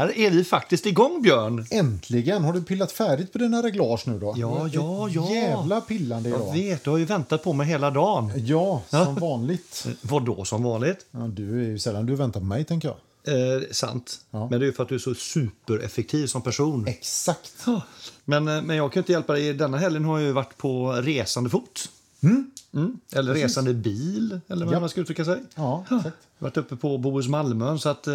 där är vi faktiskt igång, Björn. Äntligen! Har du pillat färdigt på dina reglage nu då? Ja, ja, ja. Jävla pillande Jag idag. vet, du har ju väntat på mig hela dagen. Ja, som vanligt. Vad då som vanligt? Ja, du är ju sällan du väntar på mig, tänker jag. Eh, sant. Ja. Men det är för att du är så supereffektiv som person. Exakt. Ja. Men, eh, men jag kan inte hjälpa dig. Denna helgen har jag varit på resande fot. Mm. Eller resande bil, eller vad Ja. man ska uttrycka sig. Ja, exakt. varit uppe på Bohus Malmön så att eh,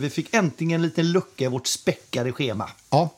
vi fick äntligen en liten lucka i vårt späckade schema. Ja,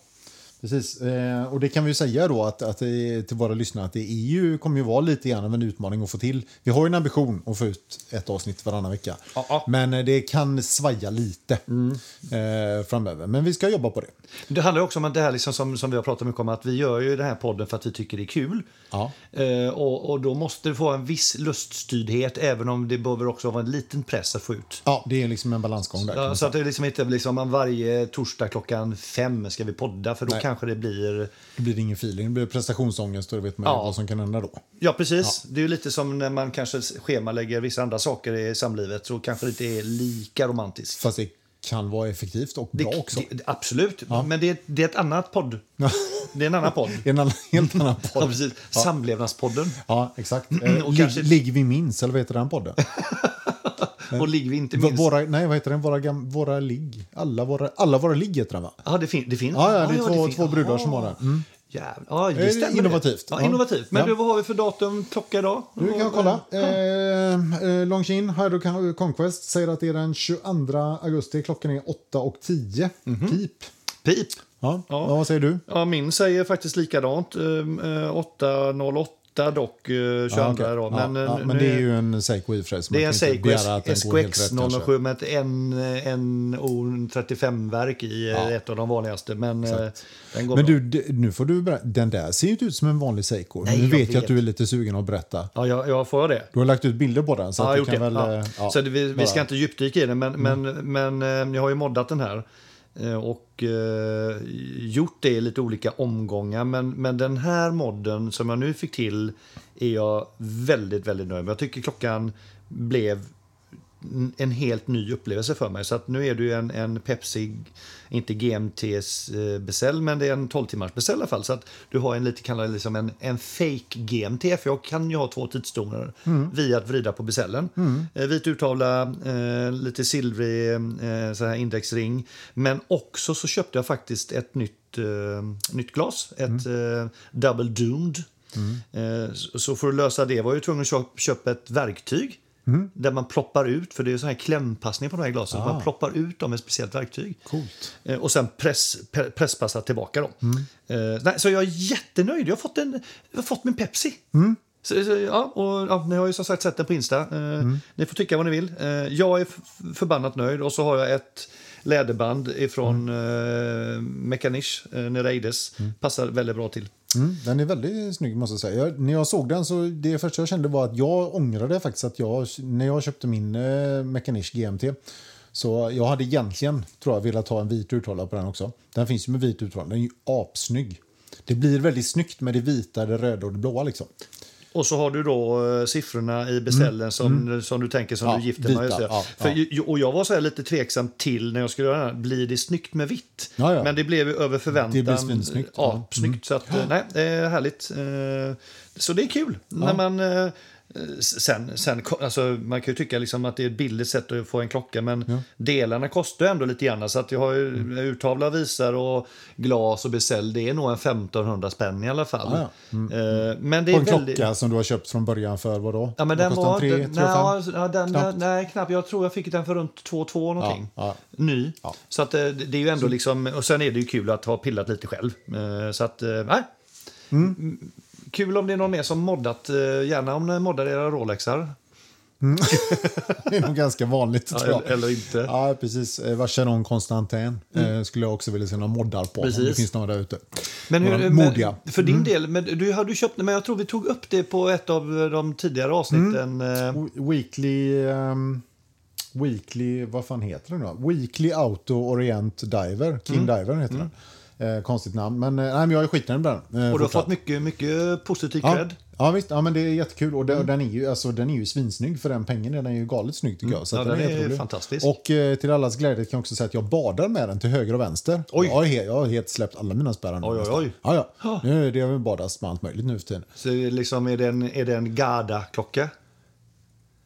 precis. Eh, och det kan vi säga då att, att till våra lyssnare att det ju, kommer ju vara lite grann av en utmaning att få till. Vi har ju en ambition att få ut ett avsnitt varannan vecka. Ja, ja. Men eh, det kan svaja lite eh, framöver. Men vi ska jobba på det. Det handlar också om att det här liksom som, som vi har pratat mycket om att vi gör ju den här podden för att vi tycker det är kul. Ja. Eh, och, och då måste det få en viss luststyrdhet även om det behöver också vara en liten press att få ut. Ja, det är liksom en balansgång där. kan man så att det liksom inte liksom varje torsdag klockan fem ska vi podda för då Nej. Kanske det blir... Då blir det ingen feeling, det blir prestationsångest och då vet man Ja. vad som kan hända då. Ja, precis. Det är lite som när man kanske schemalägger vissa andra saker i samlivet så kanske det inte är lika romantiskt. Fast det kan vara effektivt och bra Det- också. Det, absolut, men det, är- det är ett annat podd. Det är en annan podd. En annan, helt annan Ja, podd. precis. Samlevnadspodden. Ja, exakt. Eh, Och Ligg kanske- vi minns, eller vad heter den podden? Och ligger vi inte minst... Våra, nej, vad heter den? Våra, gam, våra ligg. Alla våra, alla våra ligg heter den, va? Ja, det, fin det finns. Ja, ja, det är två- fin- två brudar som har den. Mm. Jävlar. Ja, Eh, det stämmer. innovativt. Ja, Ja. innovativt. Men Ja. du, vad har vi för datum, klocka idag? Nu kan kolla. Eh, eh, Longchin, Hydro Con- Conquest, säger att det är den 22 augusti. Klockan är 8 och 10. Pip. Pip. Ja. Ja. Ja, vad säger du? Ja, min säger faktiskt likadant. Ehm, eh, 8.08 dock, eh, 22 Ja, okej. då. ja, Men, ja, eh, men nu det är ju en Seiko i och för sig. Det är en Seiko den kanske. 007 med ett NO35-verk i eh, Ja. ett av de vanligaste. Men eh, den går Men du, nu får du berätta. Den där ser ju inte ut som en vanlig Seiko. Nej, nu jag vet jag att du är lite sugen att berätta. Ja, jag, jag får det. Du har lagt ut bilder på den. Så Ja, att jag du har gjort kan det. väl... Ja. eh, ja, så det, vi, ska inte djupdyka i det, men, men, men eh, jag har ju moddat den här. Eh, och eh, gjort det i lite olika omgångar. Men, men den här modden som jag nu fick till är jag väldigt, väldigt nöjd med. Jag tycker klockan blev en helt ny upplevelse för mig. Så att nu är det en, en Pepsi, inte GMTs beställ, men det är en 12 timmars beställ i alla fall. Så att du har en lite, kallar det liksom en, en fake GMT, för jag kan ju ha två tidszoner via att vrida på beställen. Eh, vit urtavla, eh, lite silvrig eh, så här indexring. Men också så köpte jag faktiskt ett nytt, eh, nytt glas, ett eh, Double Doomed. Eh, så- för att lösa det var jag tvungen att köpa ett verktyg. Där man ploppar ut, för det är så här klämpassning på de här glasen. så Man ploppar ut dem med ett speciellt verktyg. Coolt. Eh, Och sen press, pre- presspassa tillbaka dem. Eh, nej, så jag är jättenöjd. Jag har fått, en, jag har fått min Pepsi. Så, så, ja, och, ja, ni har ju som sagt sett den på Insta. Eh, Ni får tycka vad ni vill. Eh, jag är förbannat nöjd. Och så har jag ett läderband ifrån mm. eh, Mechanish, eh, Nereides. Passar väldigt bra till. Mm, den är väldigt snygg måste jag säga. Jag, när jag såg den så det första jag kände var att jag ångrade faktiskt att jag, när jag köpte min eh, Mechanish GMT så jag hade egentligen, tror jag, velat ha en vit urtavla på den också. Den finns ju med vit urtavla, den är ju apsnygg. Det blir väldigt snyggt med det vita, det röda och det blåa liksom. Och så har du då eh, siffrorna i beställen som, som du tänker som Ja, du gifter med. vita, just det. ja, För, ja. ju- Och jag var så här lite tveksam till när jag skulle göra den här. Blir det snyggt med vitt? Ja, ja. Men det blev ju över förväntan. Det blir svinsnyggt, Ja, ja. Mm. snyggt. Så att, eh, nej, det är härligt. Eh, Så det är kul. När man... eh, Sen, sen, alltså, man kan ju tycka liksom att det är ett billigt sätt att få en klocka men delarna kostar ju ändå lite grann. Så att jag har ju Mm. urtavla, visar och glas och beställ. Det är nog en 1500 spänn i alla fall. Ja, ja. Eh, Men det är en väldigt... klocka som du har köpt från början för vad då? Ja, men den var... Tre, den, tre, nej, fem? ja, den, Knappt. nej, knappt. Jag tror jag fick den för runt 2-2 någonting. Ja, Ny. Ja. Så att, eh, det är ju ändå liksom... Och sen är det ju kul att ha pillat lite själv. Eh, Så att, nej. Mm, Kul om det är någon mer som moddat. eh, Gärna om ni moddar era Rolexar. Det är nog ganska vanligt Ja, eller, eller inte. Ja, precis. Eh, Vacheron Constantin eh, skulle jag också vilja se några moddar på. Om Precis. det finns några där ute. Men hur, modiga. för din del, men du har du köpt, men jag tror vi tog upp det på ett av de tidigare avsnitten. W- Weekly... ehm, weekly... Vad fan heter den då? Weekly Auto Orient Diver. King Mm. Diver heter den. Eh, konstigt namn. Men, eh, nej, men jag är skitnöjd med den. Eh, Och du har fått mycket, mycket positiv Ja, cred. Ja, visst. Ja, men det är jättekul. Och den, och den, är ju, alltså, den är ju svinsnygg för den pengen. Den är ju galet snygg tycker jag. Så Ja, att den är jätterolig. fantastisk. Och eh, till allas glädje kan jag också säga att jag badar med den till höger och vänster. Oj. Jag, har jag har helt släppt alla mina spärrar nu Oj, oj, oj. Ja, ja. Nu är det jag badas med allt möjligt nu för tiden. Så är liksom, är det en, är det en Garda-klocka?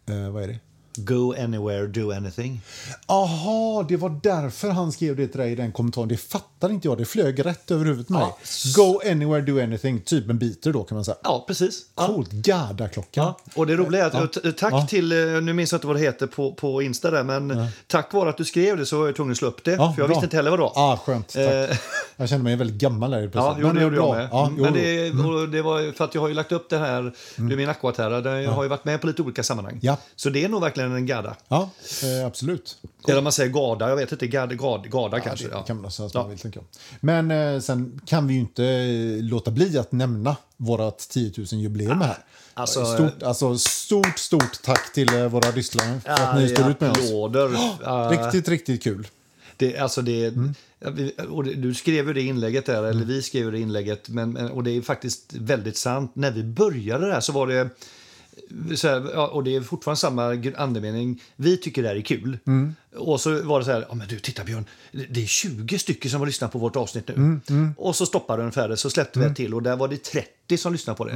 Eh, vad är det? Go anywhere, do anything. Aha, det var därför han skrev det till dig i den kommentaren. Det fattar inte jag. Det flög rätt över huvudet mig. Ja. Go anywhere, do anything. Typ en biter då kan man säga. Ja, precis. Ja. Coolt. Garda-klockan. Ja, och det roliga är att, Ja. tack Ja. till, eh, nu minns jag inte vad det heter på, på Insta där, men tack vare att du skrev det så var jag tvungen att slå upp det. Ja, för jag bra. visste inte heller vad det var. Ah, skönt. Tack. Eh, Jag kände mig väldigt gammal där Ja, jo, det eh, gjorde jag med. Ja, Mm, men det, och det var för att jag har ju lagt upp det här, det är min aquaterra, jag har ju varit med på lite olika sammanhang. Ja. Så det är nog verkligen en garda. Ja, eh, absolut. Eller om man säger garda, jag vet inte, garda, garda, garda Ja, kanske. det Ja. kan man säga Ja. man vill, tänker jag. Men eh, sen kan vi ju inte eh, låta bli att nämna vårt 10 000-jubileum här. alltså, stort, alltså, stort, stort tack till eh, våra lyssnare för att ni står ut med oss. applåder. Ja, Riktigt, riktigt kul. Det, alltså det, Mm. det, du skrev ju det inlägget där, eller vi skrev ju det inlägget, men- och det är faktiskt väldigt sant. När vi började där så var det, så här, och det är fortfarande samma andemening, vi tycker det här är kul. Mm. Och så var det så här, ja, men du titta Björn, det är 20 stycken som har lyssnat på vårt avsnitt nu. Mm, Och så stoppade den färre, så släppte vi ett till och där var det 30 som lyssnade på det.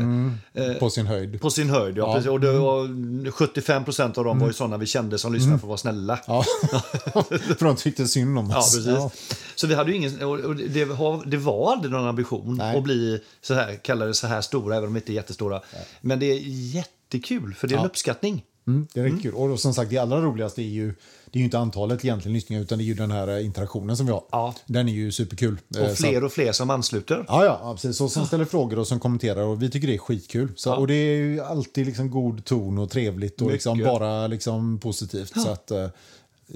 Eh, På sin höjd. på sin höjd, ja. Ja. Precis. Och det var 75 procent av dem var ju sådana vi kände som lyssnade för att vara snälla. Ja. för de tyckte synd om Ja, oss. precis. Så vi hade ingen, och det, det var aldrig någon ambition Nej. att bli så här, kalla det så här stora, även om de inte är jättestora. Men det är jättekul, för det är en Ja. uppskattning. Mm, det är riktigt kul. Och som sagt, det allra roligaste är ju, det är ju inte antalet egentligen lyssningar utan det är ju den här eh, interaktionen som vi har. Ja. Den är ju superkul. Eh, Och så fler och fler som ansluter. Ja, ja, ja, precis. Och som ställer frågor och som kommenterar och vi tycker det är skitkul. Så, Ja. Och det är ju alltid liksom god ton och trevligt och liksom bara liksom positivt. Så att, eh,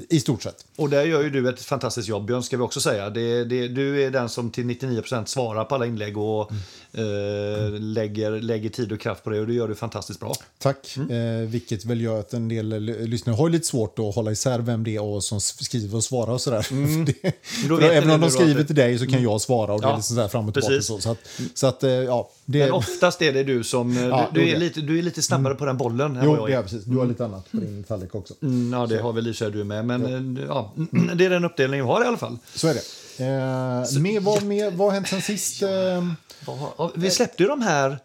I stort sett. Och där gör ju du ett fantastiskt jobb, Björn, ska vi också säga. Det, det, du är den som till 99% svarar på alla inlägg och eh, lägger, lägger tid och kraft på det. Och det gör du fantastiskt bra. Tack. Eh, vilket väl gör att en del lyssnare har lite svårt att hålla isär vem det är och som skriver och svarar och sådär. För det, Då även om de skriver till dig så kan jag svara och det Ja, är liksom så här fram och tillbaka. precis. Så, så att, så att eh, ja, det, Men oftast är det du som... eh, Ja, du, du, är lite, du är lite snabbare på den bollen vad jo, jag är. är precis. Du har lite annat på din tallrik också. Mm, ja, det har väl i du med. Men ja. ja, det är den uppdelning vi har i alla fall. Så är det. Eh, med, vad, med, vad har hänt sen sist? Eh, Ja, Vi släppte ju de här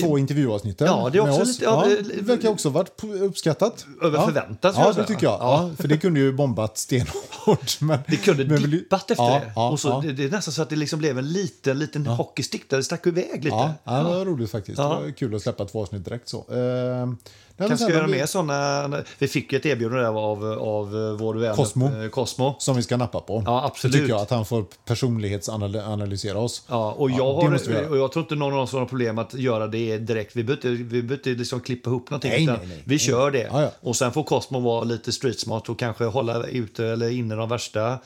två intervjuavsnitten Ja, det är med också oss. lite- ja, ja, verkar också varit uppskattat. Över ja. förväntan, Ja, det tycker jag. Ja. för det kunde ju bombat stenhårt. Men, Det kunde men dippat efter ja, det. Ja, och så, ja. det. Det är nästan så att det liksom blev en liten, liten hockeystick där det stack iväg lite. Ja, ja, det var roligt faktiskt. Ja. Det var kul att släppa två avsnitt direkt så. Men Kanske ska göra vi- mer såna. Vi fick ju ett erbjudande av, av eh, vår vän Cosmo. eh, Cosmo. Som vi ska nappa på. Ja, absolut. Tycker jag, att han får personlighetsanalysera oss. Ja, och jag, Ja, har, och jag tror inte någon av oss har problem att göra det direkt. Vi behöver inte, vi behöver inte liksom klippa ihop någonting. Nej, nej, nej. vi kör det. Ja, ja. Och sen får Cosmo vara lite street smart och kanske hålla ute eller inne de värsta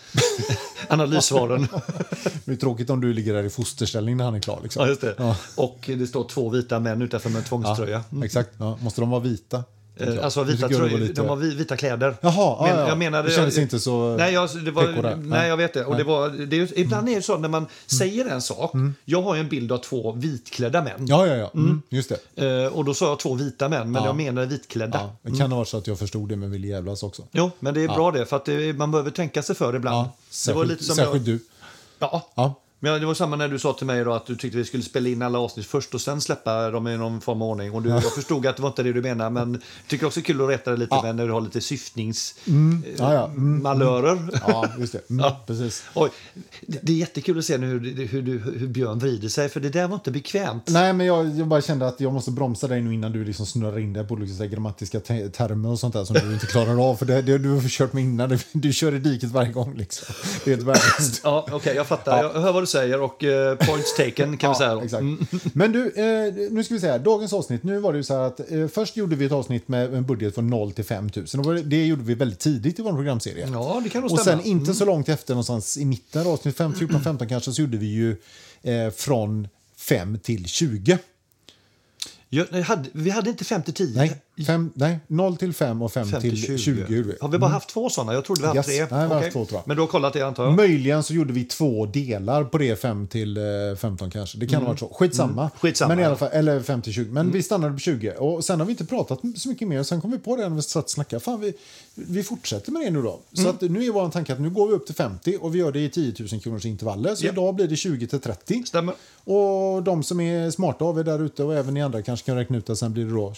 analyssvaren. Det är tråkigt om du ligger där i fosterställning när han är klar. Liksom. ja, det. Och det står två vita män utanför med en tvångströja. Ja, exakt. Måste de vara vita? Jag. Eh, Alltså vita jag tröjor, lite- de har vi- vita kläder. Jaha, ja, Men, ja. jag menade, det kändes inte så Nej, jag, det var, nej, jag vet det. Och det var, det är, ju- ibland är det så när man Mm. säger en sak. Jag har ju en bild av två vitklädda män. Ja, ja, ja. Mm. Just det. Eh, och då sa jag två vita män, men Ja. jag menade vitklädda. Ja. Det kan ha varit så att jag förstod det men ville jävlas också. Jo, men det är bra det, för att det, man behöver tänka sig för ibland. Ja, det var särskilt, lite som särskilt jag, du. Ja, Ja. Men det var samma när du sa till mig då att du tyckte vi skulle spela in alla avsnitt först och sen släppa dem i någon form av ordning. Och du, jag förstod att det var inte det du menade, men jag tycker också kul att rätta det lite Ja. med när du har lite syftnings... Ja, ja. Mm. Ja, just det. Mm, Ja. Precis. Oj, det är jättekul att se nu hur, hur, hur Björn vrider sig, för det där var inte bekvämt. Nej, men jag, jag bara kände att jag måste bromsa dig nu innan du liksom snurrar in dig på här grammatiska te- termer och sånt där som du inte klarar av. För det, det du har kört med innan. Du, du kör i diket varje gång liksom. Det är ett värdelöst. Ja, okej, jag fattar. Ja. Jag hör vad du säger och eh, points taken kan vi säga. Exakt. Men du, eh, nu ska vi säga, dagens avsnitt, nu var det ju så här att eh, först gjorde vi ett avsnitt med en budget från 0 till 5 000. Och det- gjorde vi väldigt tidigt i vår programserie. Ja, det kan nog Och stämma. sen inte så långt efter, någonstans i mitten av avsnitt 5, 14, 15 kanske, så gjorde vi ju eh, från 5 till 20. Ja, hade, vi hade inte 5 till 10. Nej, Fem, nej, 0 till 5 och 5, 5 till 20. gjorde vi. Har vi bara haft två sådana? Jag trodde vi hade Yes. tre. Nej, vi har haft två, tror jag. Men du har kollat det antar jag? Möjligen så gjorde vi två delar på det 5 till eh, 15 kanske. Det kan ha varit så. Skitsamma. Mm. Skitsamma, Men i alla fall, eller 5 till 20. Men Mm. vi stannade på 20. Och sen har vi inte pratat så mycket mer. Sen kom vi på det när vi satt och snackade. Fan, vi, vi fortsätter med det nu då. Så Mm. att nu är vår tanke att nu går vi upp till 50 och vi gör det i 10 000 kronors intervaller. Så Ja. idag blir det 20 till 30. Stämmer. Och de som är smarta av er där ute och även ni andra kanske kan räkna ut att sen blir det då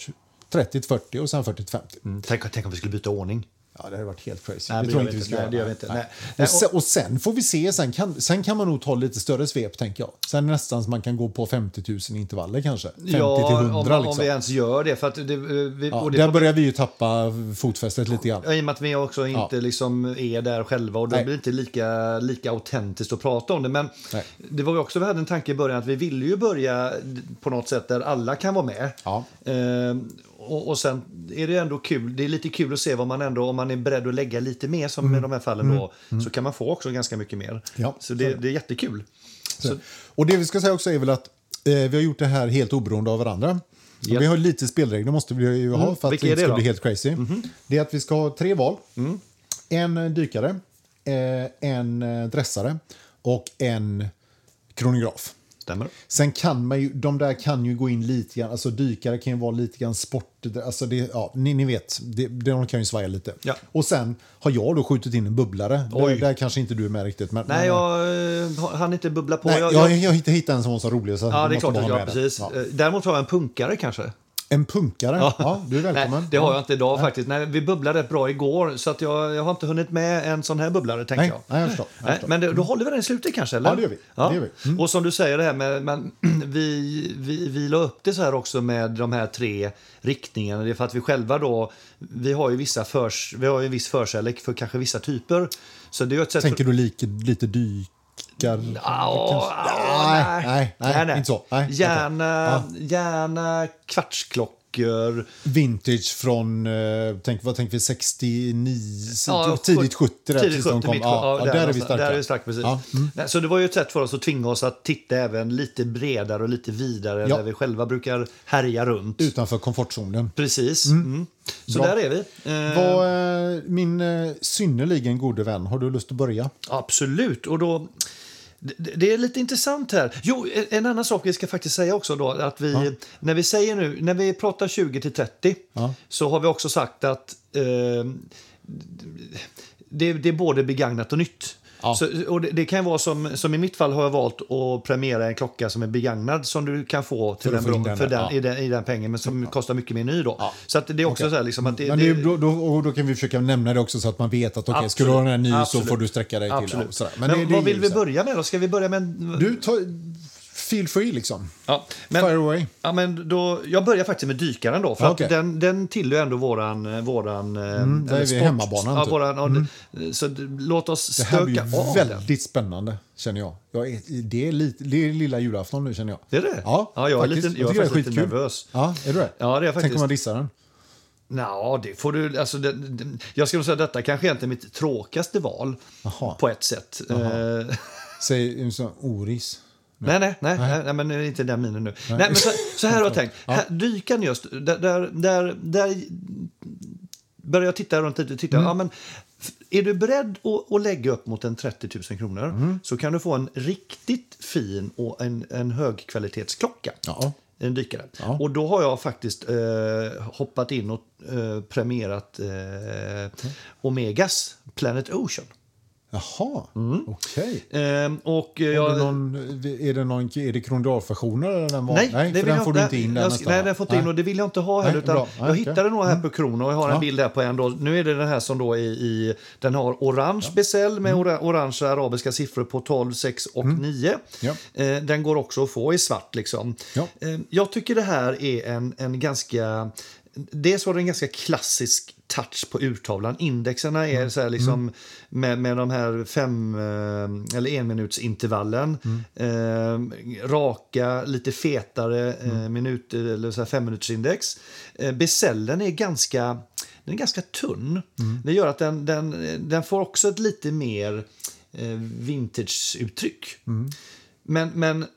30 till 40 och sen 40 till 50. Mm, tänk, tänk om vi skulle byta ordning. Ja, det hade varit helt crazy. Nej, det tror jag inte vi ska Nej, göra. inte. Nej. Nej. Och, sen, och sen får vi se. Sen kan, sen kan man nog ta lite större svep, tänker jag. Sen nästan man kan gå på 50 000 intervaller kanske. 50 till 100 om, om liksom. vi ens gör det. För att det, vi, ja, det där får- börjar vi ju tappa fotfästet lite grann. Ja, I och med att vi också inte Ja. liksom är där själva och då blir det inte lika, lika autentiskt att prata om det. Men det var ju också, vi hade en tanke i början att vi ville ju börja på något sätt där alla kan vara med. Ja. Ehm, och, och sen är det ändå kul, det är lite kul att se vad man ändå, om man är beredd att lägga lite mer som i de här fallen då, så kan man få också ganska mycket mer. Mm. Ja, så det, det är jättekul. Så, Och det vi ska säga också är väl att eh, vi har gjort det här helt oberoende av varandra. Japp. Vi har lite spelregler måste vi ju ha för att Vilka det inte ska då? bli helt crazy. Det är att vi ska ha tre val. En dykare, eh, en eh, dressare och en kronograf. Stämmer. Sen kan man ju, de där kan ju gå in lite grann, alltså dykare kan ju vara lite grann sport, alltså det, ja, ni, ni vet, det, de kan ju svaja lite. Ja. Och sen har jag då skjutit in en bubblare, där, Oj. där kanske inte du är med riktigt. Men, Nej, men, jag eh, hann inte bubbla på. nej, jag, jag, jag, jag, hittat en som var så rolig så ja, det är klart. Ja, precis. Ja. Eh, Däremot har jag en punkare kanske. En punkare, ja. du är välkommen. Nej, det har jag inte idag faktiskt. Nej, vi bubblade rätt bra igår så att jag, jag har inte hunnit med en sån här bubblare tänker Nej, jag. nej, jag förstår, jag Nej, förstår. men det, då håller vi den i slutet kanske? Eller? Ja, det gör vi. Det gör vi. Mm. Och som du säger det här med, men, vi, vi, vi la upp det så här också med de här tre riktningarna. Det är för att vi själva då, vi har ju vissa förs, vi har ju en viss förkärlek för kanske vissa typer. Så det är ett sätt Tänker du lite, lite ja, nej, nej, nej, inte så. Nej. Gärna, gärna kvartsklockor. Vintage från, eh, tänk, vad tänker vi, 69, Ja, tidigt 70 där, Tidigt precis när de 70, kom. mitt, Ja, ja, där, är vi starka. Där är vi starka precis. Ja, mm. Så det var ju ett sätt för oss att tvinga oss att titta även lite bredare och lite vidare där vi själva brukar härja runt. Utanför komfortzonen. Precis. Mm. Så Bra. där är vi. Eh, Vad, eh, min synnerligen gode vän, har du lust att börja? Absolut. Och då, det, det är lite intressant här. Jo, en- en annan sak vi ska faktiskt säga också då. Att vi, när vi säger nu, när vi pratar 20 till 30 Ja. så har vi också sagt att eh, det, det är både begagnat och nytt. Ja. Så, och det, det kan vara som, som i mitt fall har jag valt att premiera en klocka som är begagnad som du kan få till den, den för den, ja. i, den, i den pengen men som kostar mycket mer ny då. Ja. Så att det är också Okej. så här liksom att det, Men det, ju- då, och då kan vi försöka nämna det också så att man vet att okej, ska du ha den här ny så Absolut. får du sträcka dig till. Absolut. Ja, sådär. Men, det- det vad vill vi så. börja med då? Ska vi börja med... en- Du, ta, feel free liksom. Ja, Fire men, away. ja, men då, jag börjar faktiskt med dykaren då. För Ja, okej. att den, den tillhör ändå våran... eh, våran mm, där är vi hemmabanan, Ja, typ. våran, ja, Så låt oss Det här blir stöka av ju den. väldigt spännande, känner jag. jag är, det, är lite, det är lilla julafton nu, känner jag. Det är det? Ja, ja jag är, faktiskt. lite, jag är tycker det faktiskt lite skitkul. nervös. Ja, är du det? Ja, det är jag Tänk faktiskt. om man dissar den. Nå, det får du... Alltså, det, det, jag skulle säga att detta kanske är inte mitt tråkigaste val Jaha. på ett sätt. Eh, Säg en sån oris. Nej, nej, nej, nej. nej men det är inte den minen nu. Nej. men så, så här har jag tänkt. Här, dykan just, där, där, där, där börjar jag titta runt lite titta. Ja, men, är du beredd att, att lägga upp mot en 30 000 kronor så kan du få en riktigt fin och en, en högkvalitetsklocka. Ja. En dykare. Ja. Och då har jag faktiskt eh, hoppat in och eh, premierat eh, Omegas Planet Ocean. Jaha, Mm. okej. Eh, och eh, Är, det någon, är det någon är det var? Nej, nej det för den jag får du inte in där jag, nästan. Nej, den får inte in och det vill jag inte ha heller. Utan bra. Jag okej. hittade några här på Krono och jag har en Ja. bild här på en. Då. Nu är det den här som då är i, den har orange bezel med ora, orangea arabiska siffror på 12, 6 och 9. Ja. Eh, den går också att få i svart liksom. Ja. Eh, jag tycker det här är en, en ganska, dels var det en ganska klassisk touch på urtavlan. Indexerna är så här liksom med, med de här fem eh, eller enminutsintervallen. Eh, raka, lite fetare eh, minut, eller så här femminutsindex. Eh, Bezellen är ganska, den är ganska tunn. Det gör att den, den, den får också ett lite mer eh, vintage-uttryck. Men, men Eh,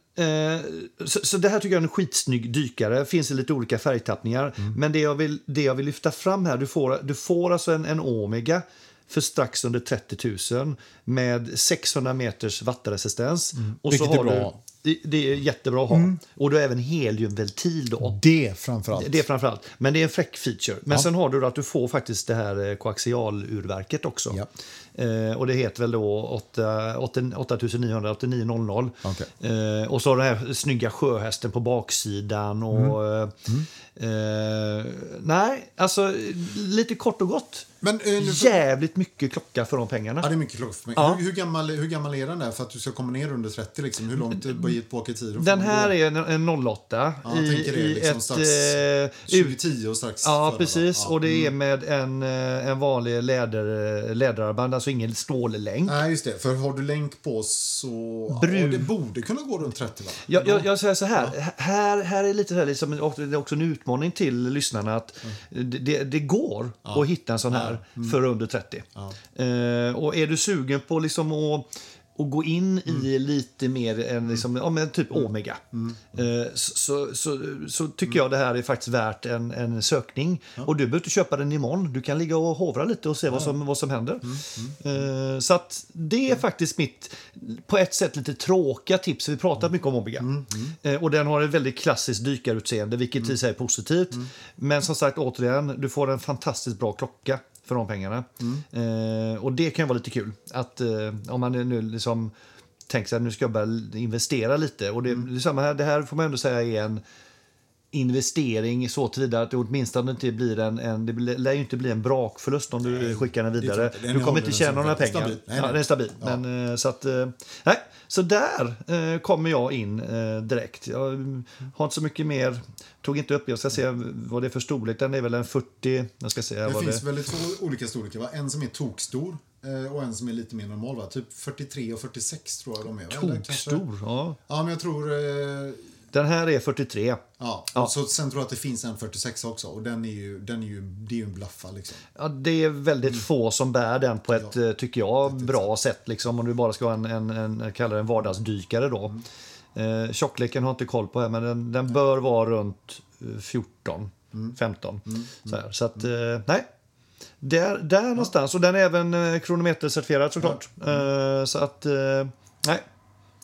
så, så det här tycker jag är en skitsnygg dykare. Finns i lite olika färgtappningar. Men det jag, vill, det jag vill lyfta fram här, du får, du får alltså en, en Omega för strax under 30 000 med 600 meters vattenresistens. Och Vilket är har bra. Mm. Du, det, är jättebra att ha. Och du har även heliumventil då. Det framförallt. Det är framförallt. Men det är en fräck feature. Men sen har du att du får faktiskt det här eh, koaxialurverket också. Ja. Eh, och det heter väl då 8 8900 8900. Okej. Eh, och så har den här snygga sjöhästen på baksidan. Och, Mm. eh, eh, nej, alltså lite kort och gott. Men, eh, nu- Jävligt mycket klocka för de pengarna. Ja, det är mycket klockor för mig. Ja. Hur, hur, gammal, hur gammal är den där för att du ska komma ner under 30? Liksom? Hur långt på åker tiden? Den här är en, en 08 Ja, i, tänker det, i liksom ett strax eh, ut, 2010 och strax Ja, före, precis. Ja. Och det är med en, eh, en vanlig läder, läderarmband, alltså ingen stållänk. Nej, just det. För har du länk på så... Brun. Ja, det borde kunna gå runt 30, va? Jag, jag, jag säger så här, här, här är lite så här, liksom, och det är också en utmaning till lyssnarna att det, det, det går att hitta en sån här för under 30. Eh, och är du sugen på liksom att och gå in i lite mer än liksom, ja, men typ Omega. Eh, så, så, så tycker jag det här är faktiskt värt en, en sökning. Och du behöver inte köpa den imorgon. Du kan ligga och hovra lite och se vad, som, vad som händer. Eh, så det är faktiskt mitt, på ett sätt lite tråkiga tips. Vi pratat mycket om Omega. Eh, och den har ett väldigt klassiskt dykarutseende, vilket i sig är positivt. Men som sagt, återigen, du får en fantastiskt bra klocka för de pengarna. Eh, och det kan vara lite kul. Att eh, om man nu liksom tänker sig att nu ska jag börja investera lite. Och det, det, är samma här, det här får man ändå säga är en investering så tillvida att det åtminstone inte blir en, en det lär ju inte bli en brakförlust om du skickar den vidare. Den Du kommer inte tjäna några pengar. stabil. Nej, Ja, nej. den är stabil. Ja. Men, eh, så, att, eh, nej, så där eh, kommer jag in eh, direkt. Jag mm, har inte så mycket mer. Tog inte upp, jag ska se vad det är för storlek. Den är väl en 40, jag ska se Det finns det väl två olika storlekar, va? En som är tokstor eh, och en som är lite mer normal, va? Typ 43 och 46 tror jag de är. Tokstor, ja. Ja, men jag tror... Eh, Den här är 43. ja. Ja. Så, sen tror jag att det finns en 46 också. Och den är ju, den är ju, det är ju en blaffa liksom. Ja, det är väldigt Mm. få som bär den på ett, eh, tycker jag, bra sätt. Liksom, om du bara ska ha en, en, en kallar en vardagsdykare. Då. Mm. Eh, tjockleken har jag inte koll på här, men den, den bör vara runt eh, 14, Mm. 15. Så, här. så att, eh, nej. Där, där någonstans. Och den är även eh, kronometercertifierad såklart. Eh, så att, nej.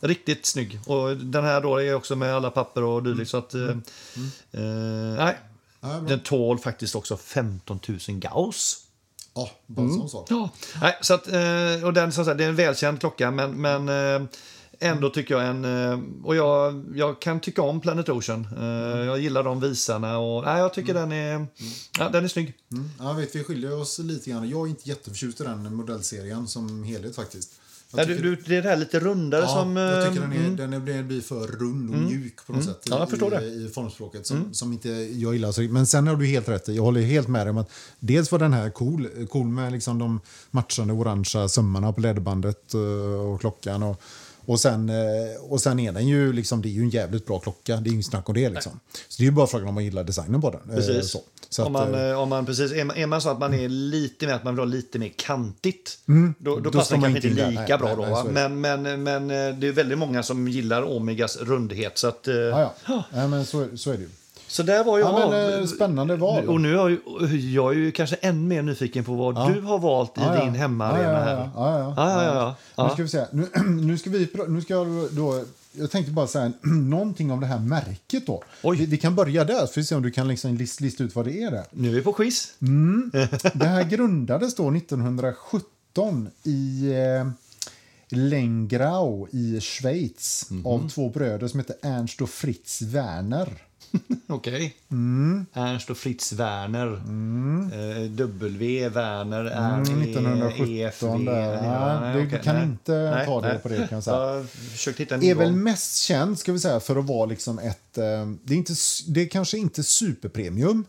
Riktigt snygg. Och den här då är också med alla papper och dylikt. Så att, eh, eh, nej. Mm. Ja, bra. Den tål faktiskt också 15 000 gauss. Ja, bara en sån. Ja, nej, så att, eh, och den, som sagt, det är en välkänd klocka, men, men eh, ändå tycker jag en... eh, Och jag, jag kan tycka om Planet Ocean. Eh, Jag gillar de visarna och nej, jag tycker den är, ja, den är snygg. Mm. Ja, vet, vi skiljer oss lite grann. Jag är inte jätteförtjust i den modellserien som helhet faktiskt. Ja, du, du, det är det här lite rundare Ja, som... jag tycker den, är, mm. den är, blir- blir för rund och mjuk på något sätt Ja, jag förstår i, det. Mm. i formspråket som, som inte jag gillar. Så, men sen har du helt rätt. Jag håller helt med dig om att dels var den här cool, cool med liksom de matchande orangea sömmarna på ledbandet eh, och klockan. Och, och, sen, eh, och sen är den ju liksom, det är ju en jävligt bra klocka. Det är inget snack om det liksom. Så det är ju bara frågan om man gillar designen på den. Eh, Precis. Så. Så om, att, man, eh, eh, om man, precis, är, man, är man så att man är lite mer, att man vill ha lite mer kantigt, då, då, Då passar man kanske inte inte in där. lika Nej, bra nej, då. nej, är det. Men, men, men eh, det är väldigt många som gillar Omegas rundhet. Så, att, ja, ja. ja, men så, så är det ju. så där var jag. Ja, men, spännande val. Och nu har ju, jag är ju kanske än mer nyfiken på vad Ja. du har valt i Ja, ja. din hemmaarena ja, ja, här. Ja. Nu ska vi se. Nu, nu ska vi nu ska jag då jag tänkte bara säga någonting om det här märket då. Vi, vi kan börja där för att se om du kan liksom list, lista ut vad det är. Där. Nu är vi på quiz. Det här grundades då 1917 i eh, Lengrau i Schweiz Mhm. av två bröder som heter Ernst och Fritz Werner. Okej. Mm. Ernst och Fritz Werner. Eh, w. Werner. Mm, 1917 där. Ja, du kan inte ta det på det, kan jag säga. Jag hitta en är väl mest känd ska vi säga, för att vara liksom ett... Eh, det, är inte, det är kanske inte superpremium,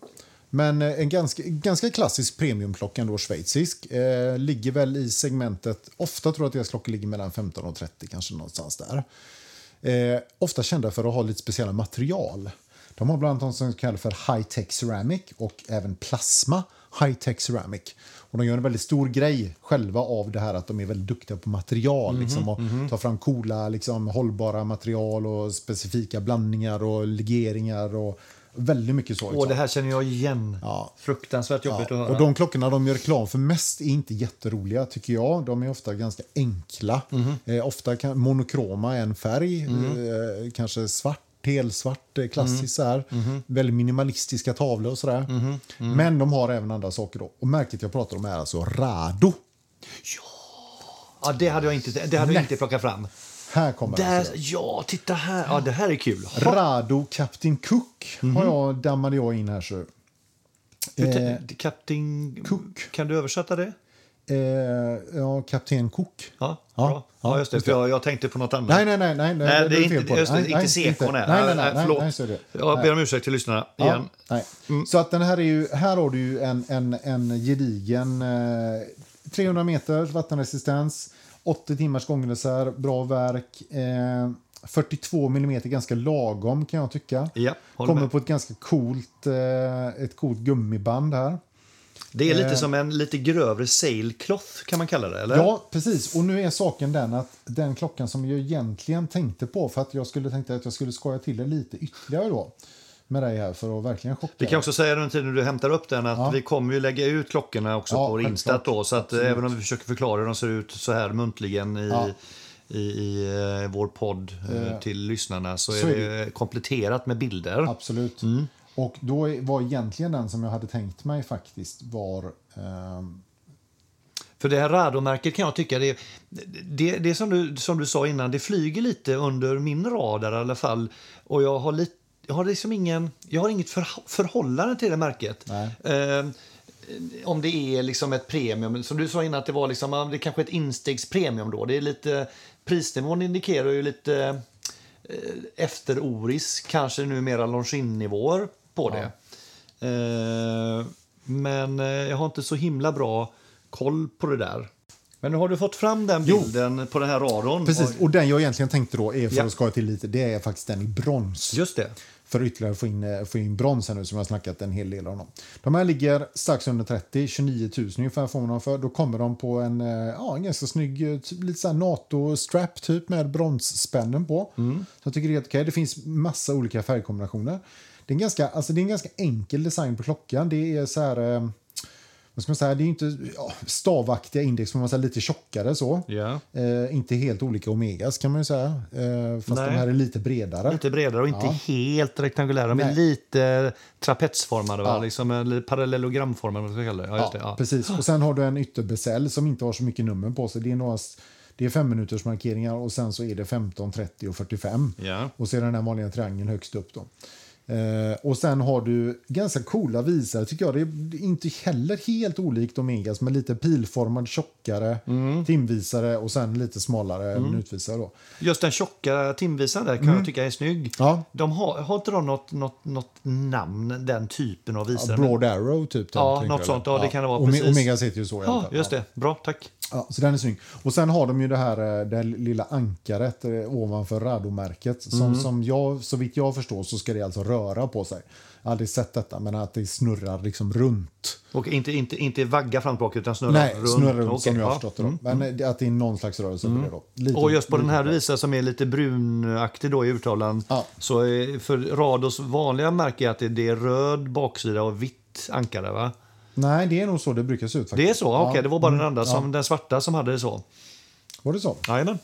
men eh, en ganska, ganska klassisk premiumklocka ändå, schweizisk. Eh, ligger väl i segmentet... Ofta tror jag att deras klockor ligger mellan 15 och 30, kanske någonstans där. Eh, ofta kända för att ha lite speciella material. De har bland annat något som kallas för high-tech ceramic och även plasma High Tech Ceramic. Och de gör en väldigt stor grej själva av det här att de är väldigt duktiga på material. Mhm, liksom, och tar fram coola, liksom, hållbara material och specifika blandningar och legeringar och väldigt mycket så. Liksom. det här känner jag igen. Ja. Fruktansvärt jobbigt Ja, att höra. och de klockorna de gör reklam för mest är inte jätteroliga tycker jag. De är ofta ganska enkla. Mhm. Eh, ofta kan, monokroma en färg, Mm. eh, kanske svart, helsvart, eh, klassiskt så här. Mhm. Väldigt minimalistiska tavlor och sådär. Mm. Men de har även andra saker då. Och märket jag pratar om är alltså Rado. Ja, det hade jag inte, det hade jag inte plockat fram. Här kommer. Där, Alltså. ja, titta här. Ja, det här är kul. Rado Captain Cook har jag, dammade jag in här. Så. Eh, Kapten... Cook. Kan du översätta det? Eh, ja, Kapten Cook. Ja, Ja, bra. ja, just det. För jag, jag tänkte på något annat. Nej, nej, nej. nej, Nej, det är inte, just det, Nej, inte nej, sekon här. Nej, nej, nej, nej, förlåt. nej, det. Jag Nej. ber om ursäkt till lyssnarna Ja, igen. nej. Mm. Så att den här är ju, här har du ju en, en, en gedigen eh, 300 meters vattenresistens, 80 timmars gångreserv, bra verk, eh, 42 millimeter ganska lagom kan jag tycka. Ja, Kommer med. på ett ganska coolt, eh, ett coolt gummiband här. Det är lite Eh. som en lite grövre sailcloth kan man kalla det, eller? Ja, precis. Och nu är saken den att den klockan som jag egentligen tänkte på för att jag skulle tänkte att jag skulle skoja till det lite ytterligare då med dig här för att verkligen chocka Vi kan också säga under tiden du hämtar upp den att Ja. vi kommer ju lägga ut klockorna också Ja, på. Instat då. Så att eh, Absolut. även om vi försöker förklara hur de ser ut så här muntligen i, Ja. i, i eh, vår podd eh, Eh, till lyssnarna så, så är är det kompletterat med bilder. Absolut. Mm. Och då var egentligen den som jag hade tänkt mig faktiskt var... ehm, För det här Rado-märket kan jag tycka, det, det, det som, du, som du sa innan, det flyger lite under min radar i alla fall. Och jag har, lite, jag har liksom ingen, jag har inget för, förhållande till det märket. Eh, om det är liksom ett premium, som du sa innan att det var liksom, det kanske ett instegspremium då. Det är lite, prisnivån indikerar ju lite eh, efter-Oris, kanske numera Longines-nivåer på det. Eh, men eh, jag har inte så himla bra koll på det där. Men nu har du fått fram den Jo. bilden på den här radarn. precis, Och- den jag egentligen tänkte då är för Ja. att skoja till lite, det är faktiskt den i brons. Just det. För att ytterligare få in, eh, få in brons här nu som jag har snackat en hel del om. Dem. De här ligger strax under 30, 29 000 ungefär får man dem för. Då kommer de på en, eh, ja, en ganska snygg, typ, lite så NATO-strap typ med bronsspännen på. Så jag tycker det är helt okej. Det finns massa olika färgkombinationer. Det är, en ganska, alltså det är en ganska enkel design på klockan. Det är så här... Eh, vad ska man säga, det är inte ja, stavaktiga index, men man säga lite tjockare så. Ja. Eh, inte helt olika Omegas kan man ju säga. Eh, fast Nej. de här är lite bredare. Lite bredare och inte Ja. helt rektangulära. De är Nej. lite trapetsformade? Ja. Liksom, eller parallellogramformade. Vad ska det. Ja, Ja, det. Ja. precis. Och sen har du en ytterbesäll som inte har så mycket nummer på sig. Det är, några, det är fem minuters markeringar och sen så är det 15, 30 och 45. Ja. Och så är den här vanliga triangeln högst upp då. Eh, och sen har du ganska coola visare tycker jag. Det är inte heller helt olikt Omegas med lite pilformad tjockare Mm. timvisare och sen lite smalare minutvisare då. Just den tjocka timvisaren där kan jag tycka är snygg. Mm. Ja. De har, har inte de något, något, något namn, den typen av Ja, visare? Broad Arrow typ. Ja, något sånt. Ja, det kan det vara, Ome- precis. Omegas heter ju så Ja, just Ja. det. Bra, tack. Ja, så den är snygg. Och sen har de ju det här, eh, det lilla ankaret eh, ovanför Rado-märket. Som, Mm. som jag, så vitt jag förstår så ska det alltså röra på sig. Jag har aldrig sett detta, men att det snurrar liksom runt. Och inte, inte, inte vagga fram och tillbaka utan snurra Nej, runt. snurrar runt Okej, som jag har ja. förstått det. Då. Men eh, att det är någon slags rörelse det då. Lite, Och just på den här bra. visaren som är lite brunaktig då i urtavlan. Ja. Så är- för Rados vanliga märke är att det- är röd baksida och vitt ankare va? Nej, det är nog så det brukar se ut faktiskt. Det är så? Okej, Ja. det var bara den Mm, andra, ja. som, den svarta som hade det så. Var det så? Jajamän,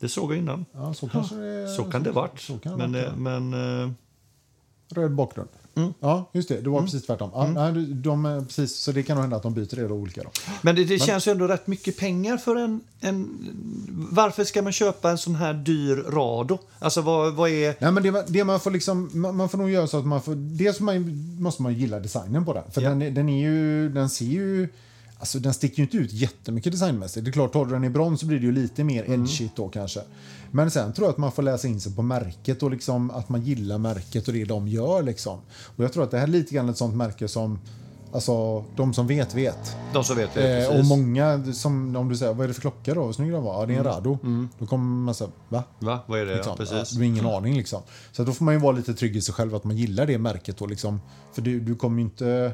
det såg jag innan. Ja, så kanske det Så kan det varit. Så kan det men, varit, eh, ja. men eh, Röd bakgrund. Mm. Ja, just det. Det var precis tvärtom. Ja, nej, de, eh, precis, så det kan nog hända att de byter det då olika. Då. Men det, det känns ju ändå rätt mycket pengar för en, en... Varför ska man köpa en sån här dyr Rado? Alltså vad, vad är... Nej, men det, det man får liksom, man, man får nog göra så att man får, dels man, måste man gilla designen på den. För Ja. den, den är ju, den ser ju, alltså den sticker ju inte ut jättemycket designmässigt. Det är klart, tar du den i brons så blir det ju lite mer Mm. edgigt då kanske. Men sen tror jag att man får läsa in sig på märket och liksom att man gillar märket och det de gör liksom. Och jag tror att det här är lite grann ett sånt märke som, alltså de som vet vet. De som vet det, Eh, och många, som om du säger, vad är det för klocka då? Hur snygg den var? Ja, det är en Rado. Då kommer man säga, va? Va? Vad är det? Liksom. Ja, Ja, precis. du har ingen aning liksom. Så då får man ju vara lite trygg i sig själv att man gillar det märket då liksom. För du, du kommer ju inte...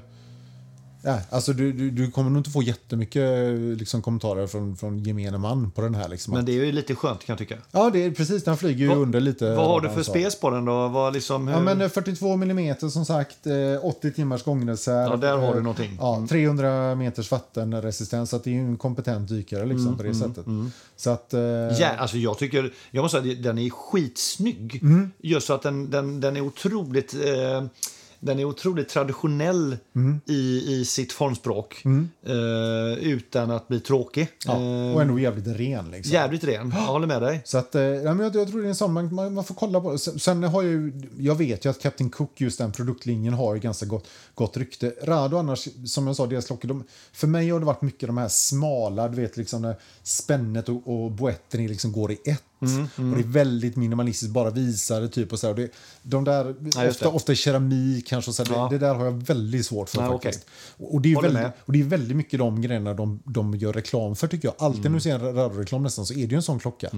Ja, alltså du, du, du kommer nog inte få jättemycket liksom, kommentarer från, från gemene man på den här. Liksom. Men det är ju lite skönt kan jag tycka. Ja, det är precis. Den flyger ju Vad- under lite. Vad har du för spes på den då? Vad liksom, hur... Ja, men eh, 42 millimeter som sagt, eh, 80 timmars gångreserv. Ja, där har du eh, någonting. Ja, 300 meters vattenresistens, så att det är ju en kompetent dykare liksom, Mm, på det sättet. Så att, eh, Ja, alltså jag tycker, jag måste säga, den är skitsnygg. Mm. Just så att den, den, den är otroligt eh, den är otroligt traditionell Mm. i, i sitt formspråk. Eh, utan att bli tråkig. ja, Eh, och ändå jävligt ren. Liksom. jävligt ren, jag håller med dig. Så att, eh, jag, jag tror det är en sån man, man, man får kolla på. Sen, sen har jag ju, jag vet ju att Captain Cook, just den produktlinjen, har ju ganska gott, gott rykte. Rado annars, som jag sa, deras klockor, de, för mig har det varit mycket de här smala, du vet liksom när spännet och, och boetten liksom går i ett. Mm, Och det är väldigt minimalistiskt, bara visare typ och så här. Och det, de där, Ja, ofta, ofta keramik kanske, och så Ja. det, det där har jag väldigt svårt för Nej, faktiskt. Och, och, det är väldigt, med. och det är väldigt mycket de grejerna de, de gör reklam för tycker jag. Alltid Mm. när du ser en radioreklam nästan så är det ju en sån klocka.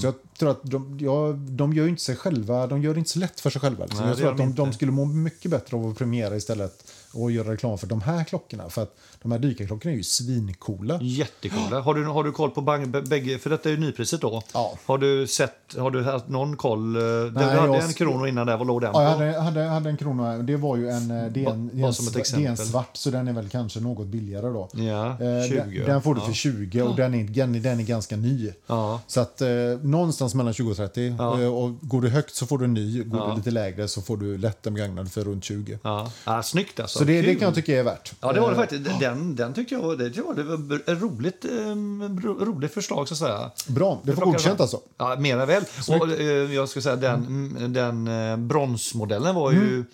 Så jag tror att de, ja, de gör inte sig själva, de gör det inte så lätt för sig själva. Liksom. Nej, jag tror att de de skulle må mycket bättre av att premiera istället och göra reklam för de här klockorna. För att de här dykarklockorna är ju svincoola. Jättecoola. Har du, har du koll på bang, bägge, för detta är ju nypriset då. Ja. Har du sett, har du haft någon koll? eh, Du Nej, hade jag- en krono innan där, vad låg den Ja, jag på? hade, hade, hade en krona. Det var ju en, eh, det är en, Bara- bara det är svart, så den är väl kanske något billigare då. Ja, Eh, 20. Den, den får du ja. för 20 och den är, den, är- ganska ny. Ja. Så att eh, någonstans mellan 20 och 30. Ja. Eh, och går du högt så får du en ny, går Ja. du lite lägre så får du lätt begagnad för runt 20. Ja. Ja, snyggt alltså. Så det, det kan jag tycka är värt. Ja, det var det Eh, faktiskt. Den, den tyckte jag, det, var- det var ett roligt, eh, ro, roligt förslag så att säga. Bra, det får plockar godkänt alltså. Ja, mer än väl. Och, eh, jag ska säga den, mm, den eh, bronsmodellen var ju,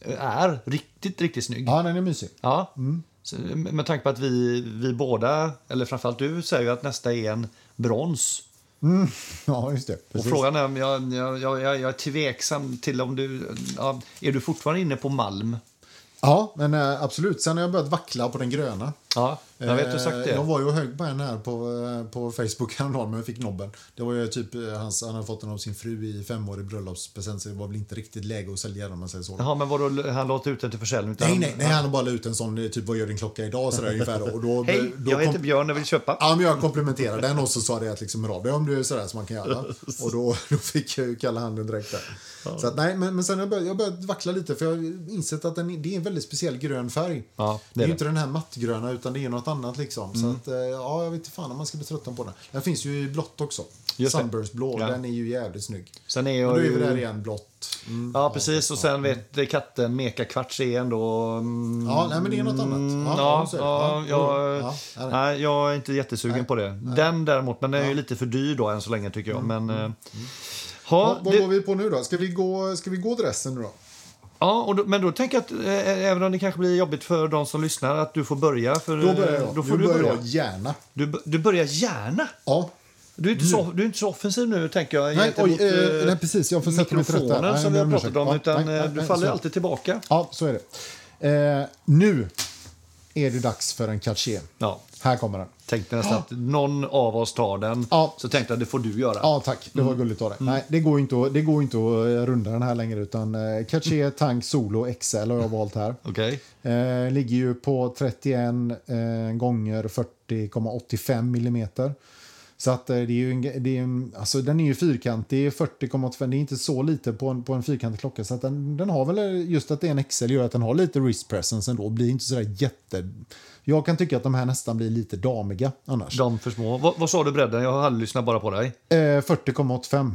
eh, är riktigt, riktigt snygg. Ja, den är mysig. Ja. Mm. Så, med tanke på att vi, vi båda, eller framförallt du, säger ju att nästa är en brons. Ja, just det. Och Precis. frågan är om jag, jag, jag, jag är tveksam till om du... Ja, är du fortfarande inne på malm? Ja, men eh, absolut. Sen har jag börjat vackla på den gröna. Ja, jag vet du sagt Eh, det. Jag var ju och högg på en här på, eh, på Facebook häromdagen, men jag fick nobben. Det var ju typ, eh, hans, han hade fått den av sin fru i femårig bröllopspresent, så det var väl inte riktigt läge att sälja den om man säger så. Jaha, men vadå, han låter ut den till försäljning? utan- Nej, nej, nej, han har bara la ut en sån, eh, typ vad gör din klocka idag? Sådär, ungefär, då. och då, Hej, då jag heter Björn och vill köpa. Ja, men jag komplementerade den och så sa det att liksom, hör av dig om du är sådär som man kan göra. Och då, då fick jag kalla handen direkt där. Så att, nej, men, men sen har jag börjat, jag börjat vackla lite för jag har insett att den, det är en väldigt speciell grön färg. Ja, det det är är ju det. inte den här mattgröna utan det är något annat liksom. Så att, eh, ja, jag vet inte fan om man ska bli tröttna på den. Den finns ju i blått också. Just. Sunburst blå, Ja. den är ju jävligt snygg. Sen är Men jag då är vi ju... där igen, blått. Mm. Ja, precis. Och sen vet katten Meka Kvarts är ändå... Mm, Ja, nej, men det är något annat. Ja, Ja, ja, Ja, jag, ja, ja, nej. nej, jag är inte jättesugen på det. Den däremot, men den är ju lite för dyr då än så länge tycker jag. Men, eh, Ja, ha, vad det, går vi på nu då? Ska vi gå, ska vi gå dressen nu då? Ja, och då, men då tänker jag att eh, även om det kanske blir jobbigt för de som lyssnar att du får börja. För, Då börjar jag. Då får du börjar börja. jag gärna. Du, du börjar gärna. Ja. Du är, inte så, du är inte så offensiv nu, tänker jag. Nej, oj, eh, eh, nej, precis. Jag får mikrofonen Nej, som vi jag har pratat om. Ja, utan nej, eh, du faller alltid tillbaka. Ja, så är det. Eh, nu är det dags för en Cartier. Ja. Här kommer den. Tänkte nästan att någon av oss tar den. Ja. Så tänkte jag det får du göra. Ja, tack. Det var gulligt av dig. Nej, det går inte att, det går inte att eh, runda den här längre. Utan eh, Cartier Tank Solo XL har jag valt här. Okej. Eh, ligger ju på 31 eh, gånger 40,85 millimeter. Så att eh, det är ju en, det är en, alltså den är ju fyrkantig, 40,85, det är inte så lite på en, på en fyrkantig klocka. Så att den, den har väl, just att det är en XL gör att den har lite wrist presence ändå. Blir inte sådär jätte... Jag kan tycka att de här nästan blir lite damiga annars. De för små. Vad, vad sa du bredden? Jag hade lyssnat bara på dig. Eh, 40,85.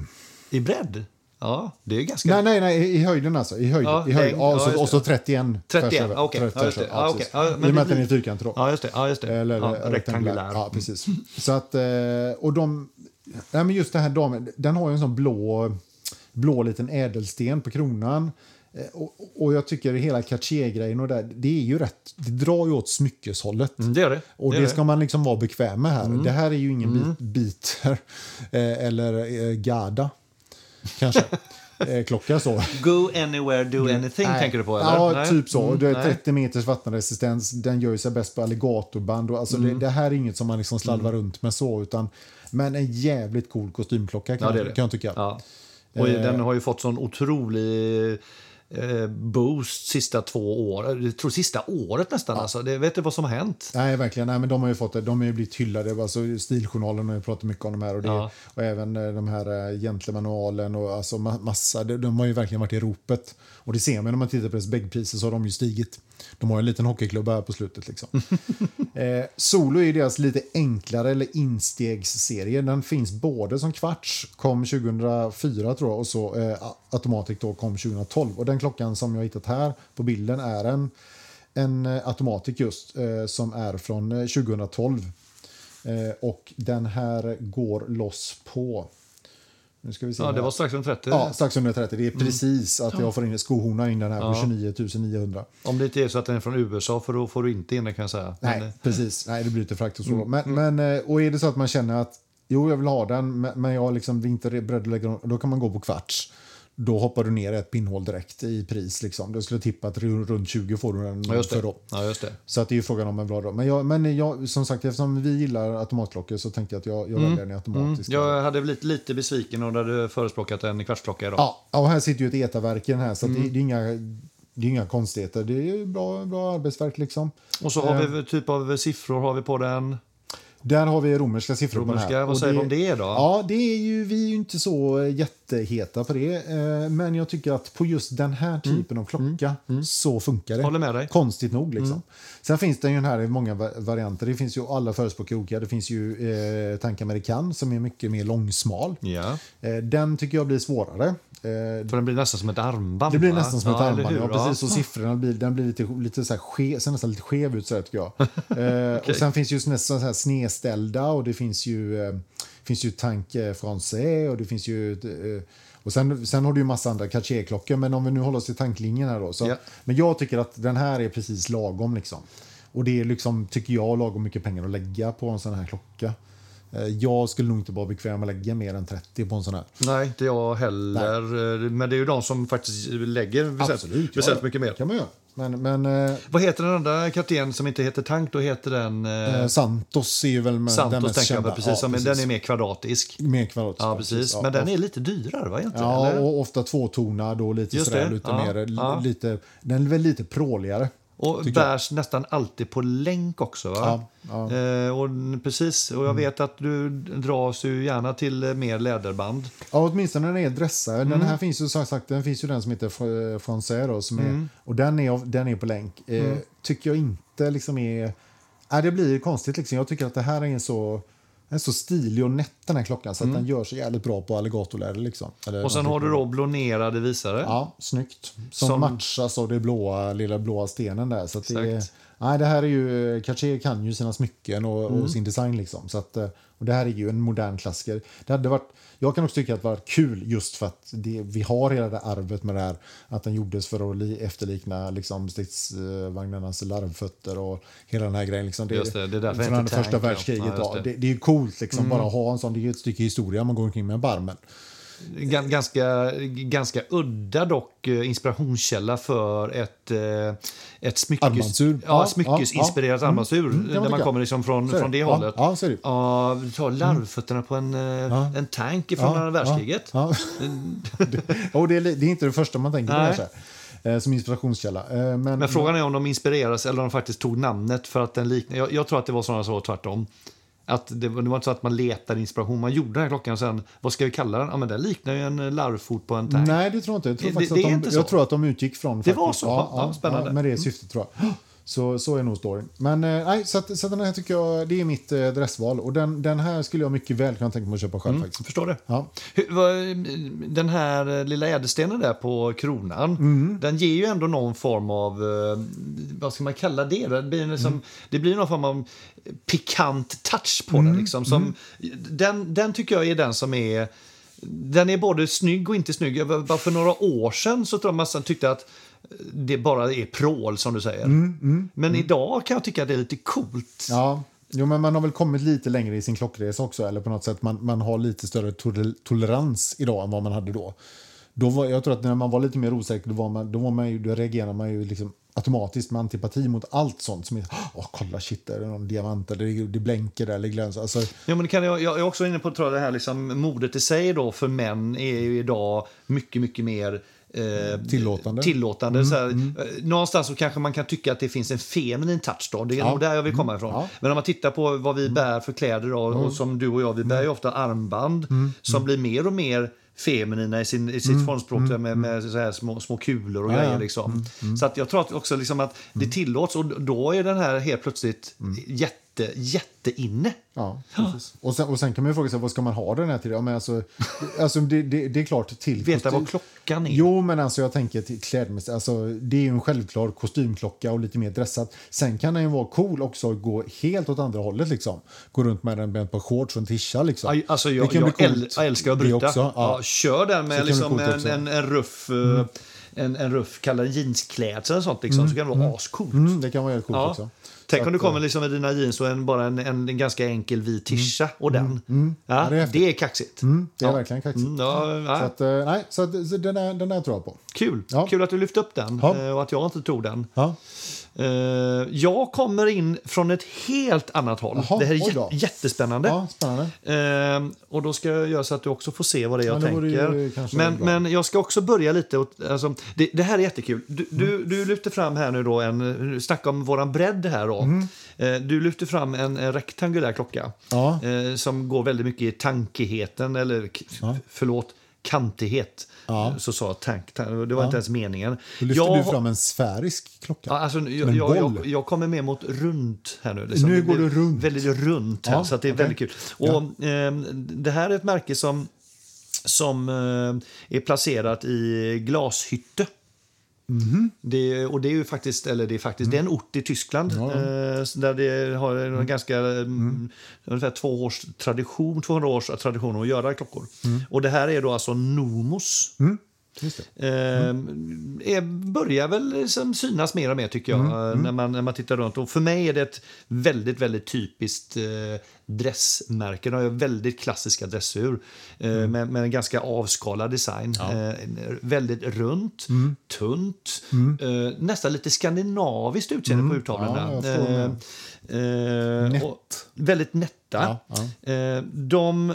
I bredd? Ja, det är ganska... Nej, nej, nej, i höjden alltså. I höjd. Ja, i höjd. Ja, och, så, och så det. 31. 31, tvärs över. okej. Tvärs- Ja, just det. Ja, precis. Ja, men I och med att den är fyrkantig då. Ja, just det. Ja, just det. Eller ja, rektangulär. rektangulär. Ja, precis. Så att, eh, och de, nej men just den här damen, den har ju en sån blå, blå liten ädelsten på kronan. Eh, Och, och jag tycker hela Cartier-grejen och där, det är ju rätt, det drar ju åt smyckeshållet. Mm, det är det. Och det, det, ska man liksom vara bekväm med här. Det här är ju ingen bit, biter eh, eller eh, Garda, kanske. eh, klocka så. Go anywhere, do anything Nej. tänker du på? Eller? Ja, Nej. typ så. Mm, det är nej. 30 meters vattenresistens. Den gör ju sig bäst på alligatorband. Och alltså Mm. det, det här är inget som man liksom slarvar runt med så. Utan, men en jävligt cool kostymklocka kan, Ja, det det. kan jag tycka. Ja. Och den har ju fått sån otrolig boost sista två åren. Jag tror sista året nästan. Alltså. Det, vet du vad som har hänt? Nej, verkligen. Nej, men de har ju fått det. De har ju blivit hyllade. Alltså, Stiljournalen har ju pratat mycket om de här. Och, det, Ja. och även eh, de här eh, Gentlemanualen och alltså ma- massa. De, de har ju verkligen varit i ropet. Och det ser man när man tittar på deras bäggpriser så har de ju stigit. De har en liten hockeyklubb här på slutet liksom. eh, Solo är deras lite enklare eller instegsserie. Den finns både som kvarts, kom 2004 tror jag, och så eh, Automatic då kom 2012. Och den klockan som jag hittat här på bilden är en en eh, Automatic just eh, som är från eh, 2012. Eh, och den här går loss på... Nu ska vi se. Ja, det var strax under 30. Ja, strax under 30. Det är precis att jag får in skohorna in den här på Ja. 29 900. Om det inte är så att den är från USA för då får du inte in den kan jag säga. Nej, Men, eh, precis. Nej, det blir lite frakt och så. Men, men, eh, och är det så att man känner att jo, jag vill ha den, men jag liksom inte är beredd att lägga den, då kan man gå på kvarts. Då hoppar du ner ett pinnhål direkt i pris. Liksom. Du skulle tippa att ru- runt 20 får du den ja, för då. Ja, just det. Så att det är ju frågan om en bra dag. Men, jag, men jag, som sagt, eftersom vi gillar automatklockor så tänkte jag att jag, jag väljer den automatisk. Jag hade blivit lite besviken och hade förespråkat en kvartsklocka idag. Ja, och här sitter ju ett etaverk i den här så att det, det är inga... Det är inga konstigheter. Det är bra, bra arbetsverk liksom. Och så har Eh. vi typ av siffror har vi på den. Där har vi romerska siffror på Romerska, här. vad säger vi om det då? Ja, det är ju, vi är ju inte så jätteheta på det. eh, Men jag tycker att på just den här typen av klocka så funkar det. Mm. Håller med dig. Mm. Konstigt nog liksom. Sen finns det ju den här i många va- varianter. Det finns ju alla förespråkar olika. Det finns ju eh, Tank American som är mycket mer långsmal. Eh, den tycker jag blir svårare. Eh, för den blir nästan som ett armband. det blir va? nästan som ett ja, armband. Ja, precis. Och siffrorna blir, den blir lite, lite så här ske, ser nästan lite skev ut så här, tycker jag. eh, och sen finns ju nästan så här snedställda och det finns ju, eh, finns ju Tank eh, Français och det finns ju... Och sen, sen har du ju massa andra Cartier-klockor, men om vi nu håller oss till tanklinjen här då. Så, Ja. Men jag tycker att den här är precis lagom liksom. Och det är liksom, tycker jag, lagom mycket pengar att lägga på en sån här klocka. Eh, jag skulle nog inte vara bekväm med att lägga mer än 30 på en sån här. Nej, inte jag heller. Eh, Men det är ju de som faktiskt lägger väsentligt, väsentligt mycket mer. kan man göra. Men, men eh, Vad heter den andra kapten som inte heter Tank? Då heter den eh, Eh, Santos är ju väl med, den Santos, mest tänker jag. Precis, Ja, precis. Den är mer kvadratisk. Mer kvadratisk. Ja, precis. Ja, Men den är lite dyrare, va? Egentligen, Ja, eller? och ofta tvåtonad och lite Just sådär, lite Ja, mer, ja. lite, den är väl lite pråligare. Och tycker jag. bärs nästan alltid på länk också. Va? Ja, ja. Eh, och, precis, och jag vet att du dras ju gärna till eh, mer läderband. Ja, åtminstone när den är dressad. Mm. Den här finns ju som sagt, den finns ju den som heter Fr- Français då, som Mm. är, och den är, den är på länk. Eh, Tycker jag inte liksom är, nej, det blir konstigt liksom. Jag tycker att det här är en så, en så stilig och nätt den här klockan så att den gör sig jävligt bra på alligatorläder liksom. Eller Mm. Och sen har du då blonerade visare. Ja, snyggt. Som, Som- matchas av det blåa, lilla blåa stenen där. Så det, är, nej, det här är ju, Cartier kan ju sina smycken och, Mm. och sin design liksom. Så att, eh, och det här är ju en modern klassiker. Det hade varit, jag kan också tycka att det var kul just för att det, vi har hela det arvet med det här. Att den gjordes för att li, efterlikna liksom, stridsvagnarnas larvfötter och hela den här grejen. Liksom. Det, Just det, det är därför från inte första världskriget. Ja, det. Mm. det. Det, är ju coolt liksom, bara att ha en sån. Det är ju ett stycke historia man går omkring med barmen. Gan- Ganska, ganska udda dock eh, inspirationskälla för ett, eh, ett smyckes, Armbandsur. Ja, Ja, smyckesinspirerat ja, ja. Mm, kan man där man kommer liksom från, från det Ja, hållet. Ja, det. Ja, vi tar larvfötterna på en, eh, en tank från andra världskriget. Ja, ja. det, och det, är, det är inte det första man tänker på Nej. eh, som inspirationskälla. Men, Men frågan är om de inspireras eller om de faktiskt tog namnet för att den liknar. Jag, jag tror att det var sådana så tvärtom. Att det, var- det var inte så att man letade inspiration. Man gjorde den här klockan och sen, vad ska vi kalla den? Ja, men den liknar ju en larvfot på en tank. Nej, det tror jag inte. Jag tror, Det- det att de, jag tror att de utgick från... Det var faktiskt- så? Ja, spännande. med det syftet tror jag. Så, så är nog storyn. Men eh, nej, så, att, så att den här tycker jag, det är mitt eh, dressval. Och den, den här skulle jag mycket väl kunna tänka mig att köpa själv faktiskt. Förstår det. Ja. Den här eh, lilla ädelstenen där på kronan, Mm. den ger ju ändå någon form av, eh, vad ska man kalla det? Det blir, liksom, Mm. det blir någon form av pikant touch på Mm. den. Liksom, som, den. Den tycker jag är den som är, den är både snygg och inte snygg. Bara för några år sedan så tror jag man tyckte att det bara är prål som du säger. Men idag kan jag tycka att det är lite coolt. Mm, Ja, jo, men man har väl kommit lite längre i sin klockresa också. Eller på något sätt, man, man har lite större tol- tolerans idag än vad man hade då. då var, jag tror att när man var lite mer osäker, då, var man, då, var man ju, då reagerar man ju liksom automatiskt med antipati mot allt sånt som är åh kolla shit, där är någon diamant, eller det, det blänker där, eller glänser. Alltså, Ja, men kan jag, jag är också inne på tror jag, det här liksom, modet i sig då för män är ju idag mycket, mycket mer eh, Tillåtande. tillåtande Mm, så här, eh, Någonstans så kanske man kan tycka att det finns en feminin touch då. Det är nog där jag vill komma ifrån. Ja. Mm. Men om man tittar på vad vi bär för kläder då, och som du och jag, vi bär ju ofta armband Mm. som blir mer och mer feminina i, sin, i sitt formspråk där med, med så här små, små kulor och Ja, ja. grejer. Liksom. Så att jag tror också liksom att det tillåts och då är den här helt plötsligt jätte, jätteinne. Ja, precis. Och, sen, och sen kan man ju fråga sig vad ska man ha den här till? Ja, men alltså, alltså det, det, det är klart till Veta kostym- vad klockan är. Jo, men alltså jag tänker till klädmässigt. Alltså, det är ju en självklar kostymklocka och lite mer dressat. Sen kan den ju vara cool också och gå helt åt andra hållet liksom. Gå runt med den med ett par shorts och en tisha liksom. Aj, Alltså jag, kan jag, jag älskar att bryta. också, ja. ja. kör den med liksom en, en, en ruff, eh, en, en ruff kalla det jeansklädsel eller sånt. Liksom, Så kan det vara ascoolt. Mm, det kan vara helt coolt Ja. också. Tänk om du att, eh, kommer liksom med dina jeans och en, bara en, en, en ganska enkel vit tisha och den. Ja, Ja, det är det, är kaxigt. Mm, det är Ja. verkligen kaxigt. Mm, ja. Så, att, eh, nej, så, att, den, där, den där tror jag på. Kul. Kul att du lyfte upp den eh, och att jag inte tog den. Ja. Eh, jag kommer in från ett helt annat håll. Jaha, det här är jättespännande. ja, spännande. Ehm, och då ska jag göra så att du också får se vad det är jag Ja, ju tänker. Men, men jag ska också börja lite åt, alltså, det, det här är jättekul. Du, du, du lyfter fram här nu då en, snacka om våran bredd här då. Mm. Eh, du lyfter fram en, en rektangulär klocka. Ja. Eh, som går väldigt mycket i tankigheten, eller k- förlåt, kantighet. Ja. Så sa tank, tank, det var inte ens meningen. Då lyfter Jag du fram en sfärisk klocka. Ja, alltså, jag, jag, jag, jag kommer mer mot runt här nu. liksom. Nu går du runt. Väldigt runt här, Ja, så det är okej. väldigt kul. Och, ehm, det här är ett märke som, som eh, är placerat i Glashytte. Mhm. Det, och det är ju faktiskt, eller det är faktiskt, det är en ort i Tyskland Mm. Ja, Mm. eh, där det har en ganska, mm. ungefär två års tradition, 200 års tradition att göra klockor. Och det här är då alltså Nomos. Mm. Eh, börjar väl liksom synas mer och mer tycker jag Mm, När, man, när man tittar runt. Och för mig är det ett väldigt, väldigt typiskt eh, dressmärke. De har väldigt klassiska dressur eh, Mm. med, med en ganska avskalad design. Eh, väldigt runt, Mm. tunt, eh, nästan lite skandinaviskt utseende på urtavlorna. Mm. Ja, Eh, eh, Nätt. väldigt nätta. Ja, de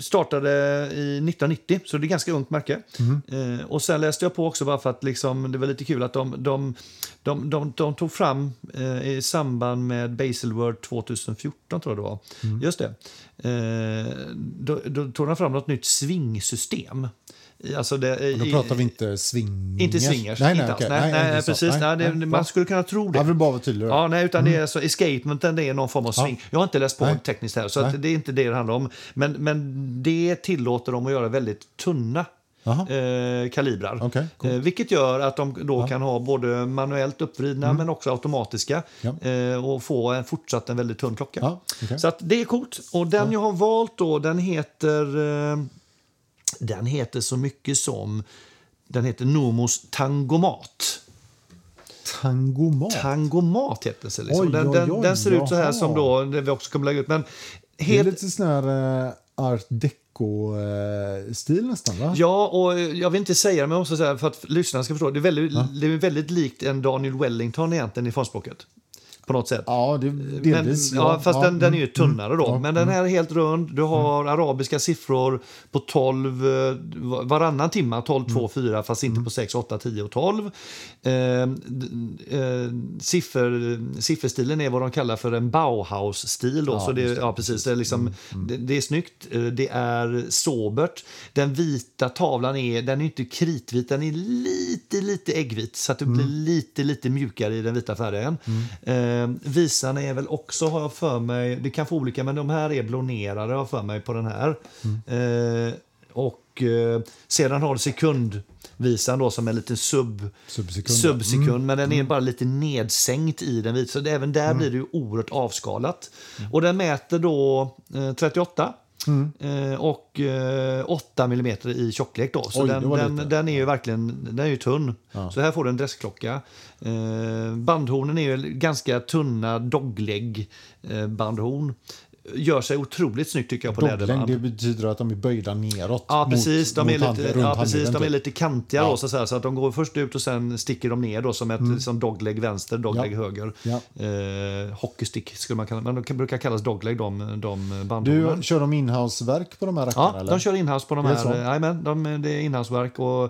startade i 1990, så det är ganska ungt märke. Eh, och sen läste jag på också bara för att liksom, det var lite kul att de, de, de, de, de tog fram eh, i samband med Baselworld 2014 tror jag det var. Mm. Just det. Eh, då, då tog de fram något nytt svingsystem. Alltså det, Då pratar vi inte swingers. inte swingers. Nej, nej, inte alls. nej, nej, så. precis. Nej, det, nej, man skulle kunna tro det. Jag vill bara vara tydlig. Ja, nej, utan det är så, escapementen det är någon form av swing. Jag har inte läst på Nej. tekniskt här, så Nej. det är inte det det handlar om. Men, men det tillåter dem att göra väldigt tunna eh, kalibrar. Okej, coolt. eh, vilket gör att de då kan ha både manuellt uppvridna men också automatiska Mm. Ja. eh, och få en, fortsatt en väldigt tunn klocka. Ja, okej. Så att det är coolt. Och den jag har valt då, den heter, eh, den heter så mycket som den heter Nomos Tangomat. Tangomat. Tangomat heter det. Liksom. Oj, den, den, oj, den ser ut så här jaha. som då, det vi också kommer lägga ut. Men Det är helt, lite sån här eh, art deco-stil nästan, va? Ja, och jag vill inte säga det, men jag måste säga för att lyssnarna ska förstå. Det är väldigt, det är väldigt likt en Daniel Wellington egentligen i formspråket. På något sätt. Ja, det, Men, delvis. ja, fast den, den är ju mm, tunnare då. ja, Men den här är helt rund. Du har arabiska siffror på 12 eh, varannan timma. 12, 2, 4 fast inte på 6, 8, 10 och 12. Eh, eh, siffer, sifferstilen är vad de kallar för en Bauhaus-stil. Då. Ja, så det, ja, precis, det, är liksom, det, det är snyggt, eh, det är sobert. Den vita tavlan är, den är inte kritvit, den är lite, lite äggvit. Så att det blir lite, lite mjukare i den vita färgen. Eh, visarna är väl också, har jag för mig, det kan få olika, men de här är blånerade har jag för mig på den här. Eh, och eh, sedan har du sekundvisan då som är en liten sub, Subsekund. subsekund men den är bara lite nedsänkt i den vita. Så det, även där blir det ju oerhört avskalat. Och den mäter då eh, 38 eh, och eh, 8 mm i tjocklek. Då. Så Oj, den, den, den är ju verkligen den är ju tunn. Så här får du en dressklocka. Eh, bandhornen är ju ganska tunna dogleg eh, bandhorn. Gör sig otroligt snyggt tycker jag på Dogleg, läderband. det betyder att de är böjda neråt. Ja, precis. Mot, De är, mot hand- lite, runt ja, precis, de är typ. lite kantiga Ja. då, så, säga, så att de går först ut och sen sticker de ner då, som ett liksom dogleg vänster, dogleg höger. Ja. Eh, hockeystick skulle man kalla men de brukar kallas dogleg de, de bandorden. Du, kör de inhouse-verk på de här rackarna? Ja, eller? de kör inhouse på de här. Jajamän, de, det är inhouseverk och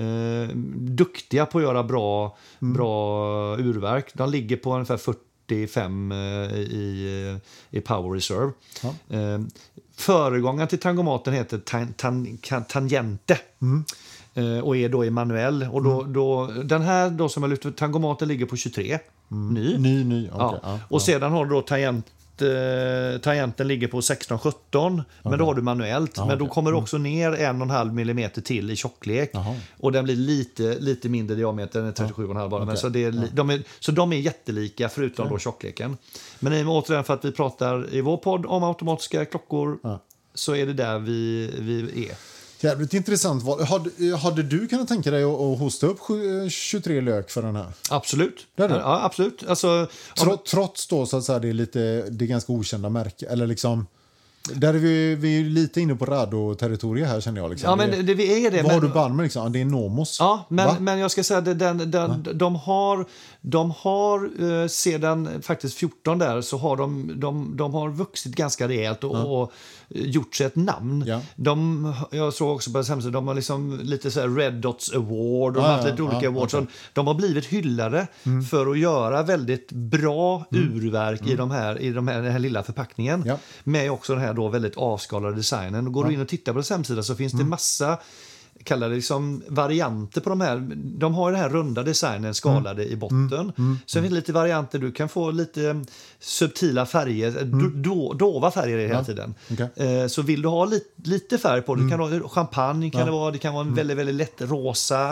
eh, duktiga på att göra bra, Mm. bra urverk. De ligger på ungefär 45 eh, i, i Power Reserve. Ja. Eh, föregångaren till tangomaten heter tan, tan, Tangente. Mm. Eh, och är då i manuell. Och då, då, den här då som jag lyfter, tangomaten ligger på 23. Ny. Ny, ny. okej, Ja. ja, och sedan har du då tangent, eh, tangenten ligger på 16-17, men då har du manuellt. men då kommer du också ner en och en halv millimeter till i tjocklek. Jaha. Och den blir lite, lite mindre diameter än 37,5 bara. Men Okej. så, det är, de är, så de är jättelika förutom då tjockleken. Men i och med återigen för att vi pratar i vår podd om automatiska klockor så är det där vi, vi är. Jävligt intressant. Hade, hade du kunnat tänka dig att, hosta upp sju- 23 lök för den här? Absolut. Det det. Ja, absolut. Alltså, Tro, trots då så att säga, det är lite det är ganska okända märke eller liksom där är vi, vi är lite inne på Rado-territoriet här känner jag. Liksom. ja, men det, det, vi är det. vad har men- du band med? Liksom? Ja, Det är Nomos. Ja, Va? men, men jag ska säga att den, den, de har, de har eh, sedan faktiskt 14 där så har de, de, de har vuxit ganska rejält och, och gjort sig ett namn. Ja. De, jag såg också på deras hemsida, de har liksom lite så här Red Dots Award och Ja, har haft ja, lite olika ja, awards. Mm. Så De har blivit hyllade för att göra väldigt bra urverk i, de här, i de här, den här lilla förpackningen. Mm. Ja. Med också den här då väldigt avskalade designen. Och går du in och tittar på deras hemsida så finns Mm. det massa kallar det liksom varianter på de här. De har den här runda designen skalade Mm. i botten. Sen finns det lite varianter. Du kan få lite subtila färger, do, do, dova färger hela Ja, tiden. okej. Eh, så vill du ha lite, lite färg på det, Mm. kan ha champagne kan det vara, det kan vara en väldigt, väldigt lätt rosa.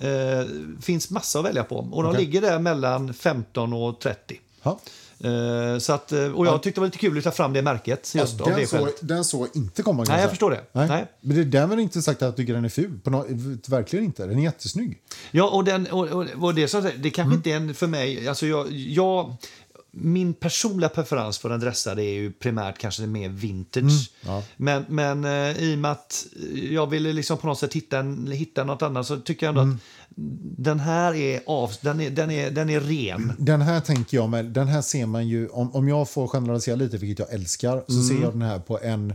Eh, finns massa att välja på. Och de Mm. Ligger där mellan 15 och 30. Ja. Eh, så att, eh, och jag tyckte det var lite kul att ta fram det märket just av den, det så, den så inte komma. Nej, jag förstår det. Nej. Nej. Men det är därmed inte sagt att jag tycker den är ful. På nå- verkligen inte. Den är jättesnygg. Ja, och, den, och, och, och det, som, det kanske inte är en för mig... Alltså jag, jag, min personliga preferens för en dressare är ju primärt kanske mer vintage. ja. Men, men eh, i och med att jag ville liksom på något sätt hitta, en, hitta något annat så tycker jag ändå att den här är, av, den är, den är, den är ren. Den här tänker jag med, den här ser man ju, om, om jag får generalisera lite, vilket jag älskar, så ser jag den här på en,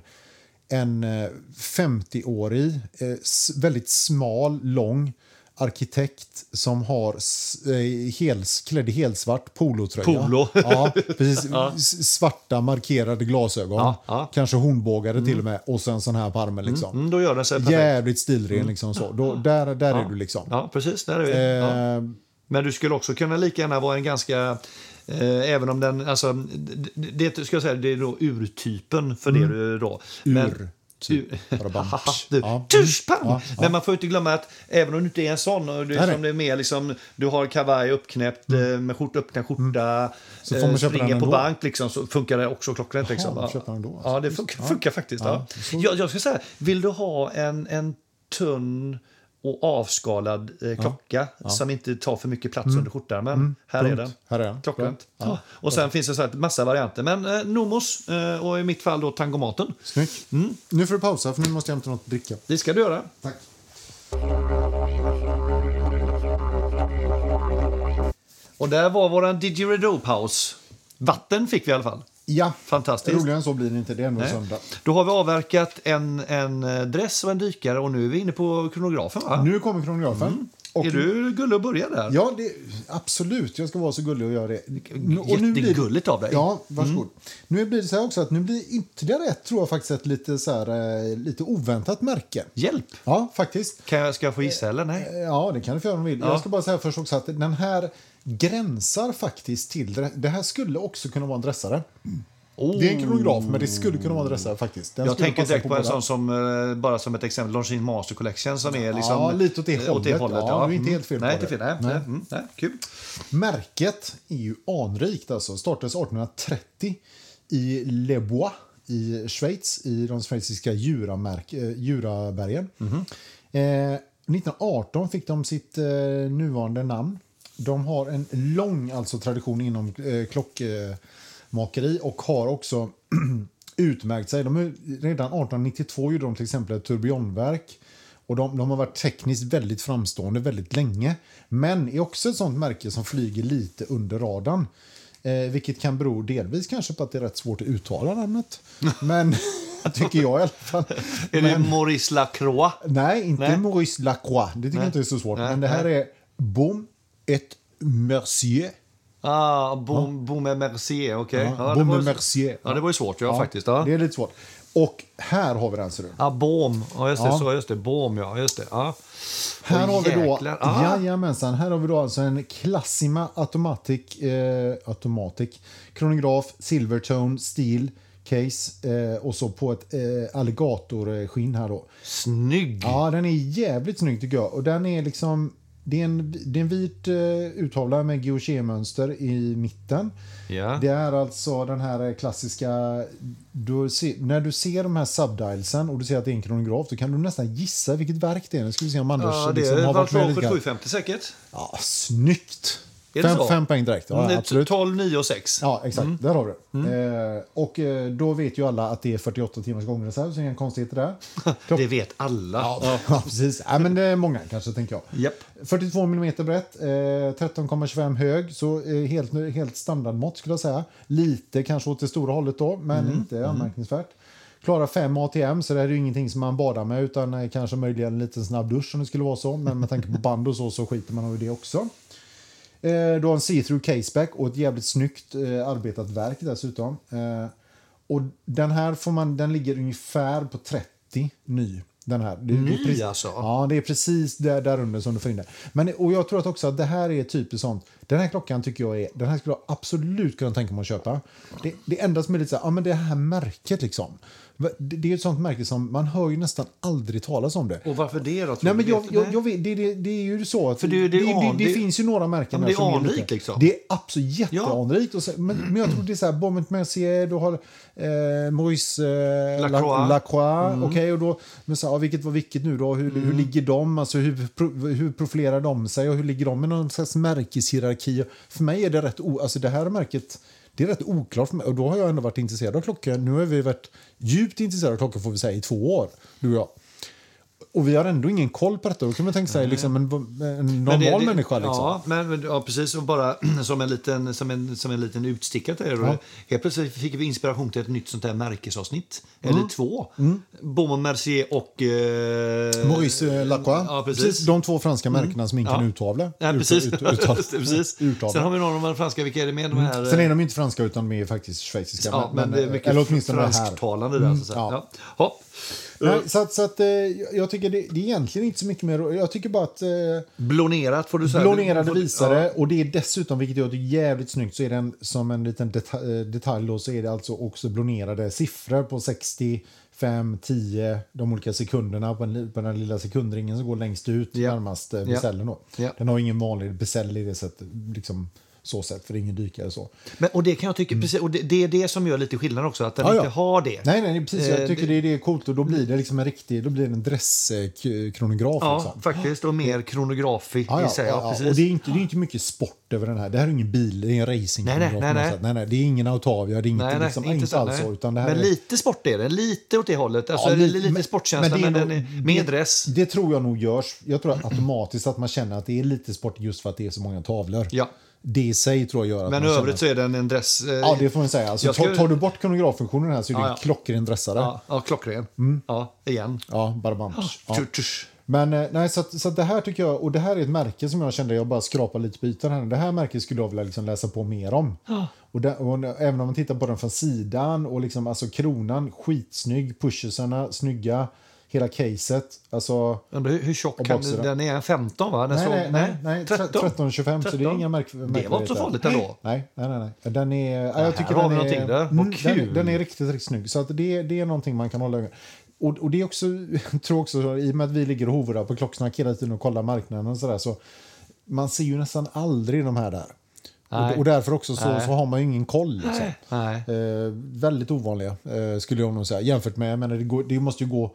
en eh, 50-årig, eh, väldigt smal, lång arkitekt som har eh, hels, klädd i helsvart polotröja. Polo. Ja, precis. S- Svarta markerade glasögon. Ja, ja. Kanske hornbågade till och med. Och sen sån här på armen liksom. Mm, då gör den sig. Jävligt stilren liksom så. Då, där där är du liksom. Ja, precis. Där är vi. ja. Eh, Men du skulle också kunna lika gärna vara en ganska... Eh, även om den... Alltså, det, ska jag säga, det är då urtypen för det du då. Men, Ur. Typ. Du, Ja. pang! Ja, ja. Men man får inte glömma att även om du inte är en sån, och du, Nej, som det är mer liksom, du har kavaj uppknäppt eh, med skjort, öppna skjorta, Mm. Så får man eh, springer på ändå? bank liksom, så funkar det också klockrent. Liksom. Ja. köper den då, alltså. Ja, det funkar, funkar faktiskt. Ja. Jag, jag ska säga, vill du ha en, en tunn och avskalad eh, klocka som inte tar för mycket plats under skjortärmen. Här är Mm. Den. Här är den. Klockrent. Ja. Ja. Och sen finns det så här massa varianter. Men eh, Nomos eh, och i mitt fall då Tangomaten. Snyggt. Mm. Nu får du pausa för nu måste jag hämta något att dricka. Det ska du göra. Tack. Och där var våran didgeridoo-paus. Vatten fick vi i alla fall. Ja, Fantastiskt. roligare än så blir det inte. Det är ändå Nej. söndag. Då har vi avverkat en, en eh, dress och en dykare och nu är vi inne på kronografen va? Nu kommer kronografen. Och Mm. Är du gullig att börja där? Ja, det, absolut. Jag ska vara så gullig och göra det. Nu- och nu blir det- Jättegulligt av dig. Mm. Ja, varsågod. Nu blir det så här också att nu blir ytterligare ett, tror jag faktiskt, ett lite, så här, eh, lite oväntat märke. Hjälp! Ja, faktiskt. Kan jag, ska jag få gissa eller? Nej. Eh, Ja, det kan du få göra om du vill. Ja. Jag ska bara säga först också att den här gränsar faktiskt till... Det här skulle också kunna vara en dressare. Oh. Det är en kronograf, men det skulle kunna vara en dressare faktiskt. Den Jag tänker direkt på, en båda. sån som, eh, bara som ett exempel, Longines Master Collection som är liksom... Ja, lite åt det eh, hållet. Ja, du är inte helt fel Nej, på det. fel. Nej, Nej. Mm, nej, kul. Märket är ju anrikt. Alltså. Startades 1830 i Le Bois i Schweiz, i de schweiziska eh, Jurabergen. Mhm. Eh, 1918 fick de sitt eh, nuvarande namn. De har en lång alltså, tradition inom eh, klockmakeri och har också utmärkt sig. De är, redan 1892 gjorde de till exempel ett turbionverk. Och de, de har varit tekniskt väldigt framstående väldigt länge. Men är också ett sånt märke som flyger lite under radarn. Eh, vilket kan bero delvis kanske på att det är rätt svårt att uttala namnet. Men tycker jag i alla fall. Är det Maurice Lacroix? Nej, inte Nej. Maurice Lacroix. Det tycker jag inte är så svårt. Nej, Men det här är Baume et Mercier. Ah, Baume Baume Mercier, okej. Ja, Ja, Baume var- Mercier. Ja, det var ju svårt, ja, faktiskt. Ja. Det är lite svårt. Och här har vi den ser du. Ja, Baume. Ja, just det. Ja. Så, just det. Baume, ja. Just det. Ja. Här har vi då. Ah. jajamensan, här har vi då alltså en Classima Automatic, eh, Automatic kronograf, Silvertone, Steel case eh, och så på ett eh, alligatorskinn här då. Snygg! Ja, den är jävligt snygg tycker jag. Och den är liksom, det är en, det är en vit eh, urtavla med Guilloché-mönster i mitten. Ja. Det är alltså den här klassiska... Du ser, när du ser de här subdialsen och du ser att det är en kronograf, då kan du nästan gissa vilket verk det är. Nu ska vi se om Anders Ja, det liksom, har varit grann. 7750 säkert. Ja, snyggt! Fem, fem poäng direkt. Ja, Mm, absolut. 12, 9 och 6. Ja, exakt. Där har du det. Eh, och eh, då vet ju alla att det är 48 timmars gångreserv, så inga konstigheter där. Klock- Det vet alla. Ja, ja, precis. Ja, men det är många kanske, tänker jag. Japp. 42 mm brett, eh, 13,25 hög, så eh, helt, helt standardmått skulle jag säga. Lite kanske åt det stora hållet då, men inte anmärkningsvärt. Klarar 5 ATM, så det är ju ingenting som man badar med utan eh, kanske möjligen en liten snabb dusch om det skulle vara så. Men med tanke på band och så, så skiter man i det också. Eh, du har en see-through caseback och ett jävligt snyggt eh, arbetat verk dessutom. Eh, och den här får man, den ligger ungefär på 30 ny. Den här. Det, Ny, precis, alltså? Ja, det är precis där, där under som du får in det. Men, och jag tror att också att det här är typiskt sånt. Den här klockan tycker jag är, den här skulle jag absolut kunna tänka mig att köpa. Det, det enda som är lite så här, ja men det här märket liksom. Det, är ett sånt märke som man hör ju nästan aldrig talas om det. Och varför det då? Nej, men jag, jag, jag vet, det, det, det är ju så att För det- det an- det, finns ju några märken Ja, det är anrikt, liksom. Det är absolut jätteanrikt. Och så, men, men jag tror det är så här, Bonnet Mercier, du har eh, Maurice eh, Lacroix. La- Lacroix. Mm. Okej, och då, men så, ja, vilket var vilket nu då? Hur, hur ligger de? Alltså, hur, pro- hur profilerar de sig och hur ligger de i någon slags märkeshierarki? För mig är det rätt, o, alltså det här märket det är rätt oklart för mig. Och då har jag ändå varit intresserad av klockan. Nu har vi varit djupt intresserade av klockan får vi säga i två år, du och jag. Och vi har ändå ingen koll på detta. Då kan man tänka sig liksom en, en normal Men det- det- människa. Liksom. Ja, men, men- ja, precis. Och bara som en liten, som en, som en liten utstickare. Ja. Helt plötsligt fick vi inspiration till ett nytt sånt här märkesavsnitt. Mm. Eller två. Mm. Beaumont Mercier och... Eh, Maurice eh, Lacroix. Ja, precis. De två franska märkena som ingen Ja. kan uttavla. Ja, Ut- precis. ut- uttala. precis. Uttavla. Sen har vi några av de franska. Vilka är det med? De här, Sen är de ju inte franska utan de är faktiskt schweiziska. ja, men, det är mycket eller åtminstone här. fransktalande där. Så att säga. ja. ja. Ja. Nej, så att, så att, eh, jag tycker det, det är egentligen inte så mycket mer. Jag tycker bara att eh, Blonerat får du säga. blonerade visare och det är dessutom, vilket jag tycker är jävligt snyggt, så är den som en liten deta- eh, detalj då, så är det alltså också blonerade siffror på 60, 5, 10, de olika sekunderna på, en, li- på den lilla sekundringen som går längst ut Ja. närmast då. Ja. Den har ingen vanlig besäll i det sättet, liksom så sätt, för det är ingen dykare så. Men, och det kan jag tycka, precis, och det, det är det som gör lite skillnad också, att den Mm. Ja, ja. inte har det. Nej, nej, precis. Eh, Jag tycker det, det är coolt och då blir det liksom en riktig, då blir det en dresskronograf. Ja, liksom. faktiskt. Och mer kronografi Ja, ja, i sig. ja, Ja, ja. precis. Och det är, inte, det är inte mycket sport över den här. Det här är ingen bil, det är en racing Nej, nej, nej, nej. nej. Det är ingen Autavia, det är inget, Nej, nej, liksom, inte inte alls så. Utan det här men är, lite sport är det. Lite åt det hållet. Alltså, Ja, li- lite- lite sportkänsla, men, nog- är med dress. Det tror jag nog görs. Jag tror automatiskt att man känner att det är lite sport just för att det är så många tavlor. Ja. Det i sig tror jag gör att Men i övrigt så känner... är den en dress. eh, Ja, det får man säga. Alltså, ska- tar, du bort kronograffunktionen här så är det Ja, en ja. klockren dressare. Ja, Ja, ja klockren. Ja, igen. Ja. Tush, tush. Men eh, nej, så, att, så att det här tycker jag, och det här är ett märke som jag kände, jag bara skrapar lite på ytan här. Det här märket skulle jag vilja liksom läsa på mer om. Och, det, och även om man tittar på den från sidan och liksom alltså kronan, skitsnygg, pushersarna, snygga, hela caset. Alltså, Undrar hur, hur tjock kan boxer, den är? 15 va? Den nej, såg- nej, nej, nej, 13. 13, 25, så det är 13. inga märk Det var inte så farligt ändå. Nej, nej, nej. nej. Den är, ja, jag tycker den är, där. Vad Mm, den, kul. den är riktigt, riktigt snygg. Så att det, det är någonting man kan hålla ögonen och, och det är också, jag tror också, så, i och med att vi ligger och hovrar på klocksnack hela tiden och kollar marknaden och sådär, så man ser ju nästan aldrig de här där. Och, och därför också så, Nej. så har man ju ingen koll. Liksom. Nej. Eh, väldigt ovanliga, eh, skulle jag nog säga. Jämfört med, jag menar, det, går, det måste ju gå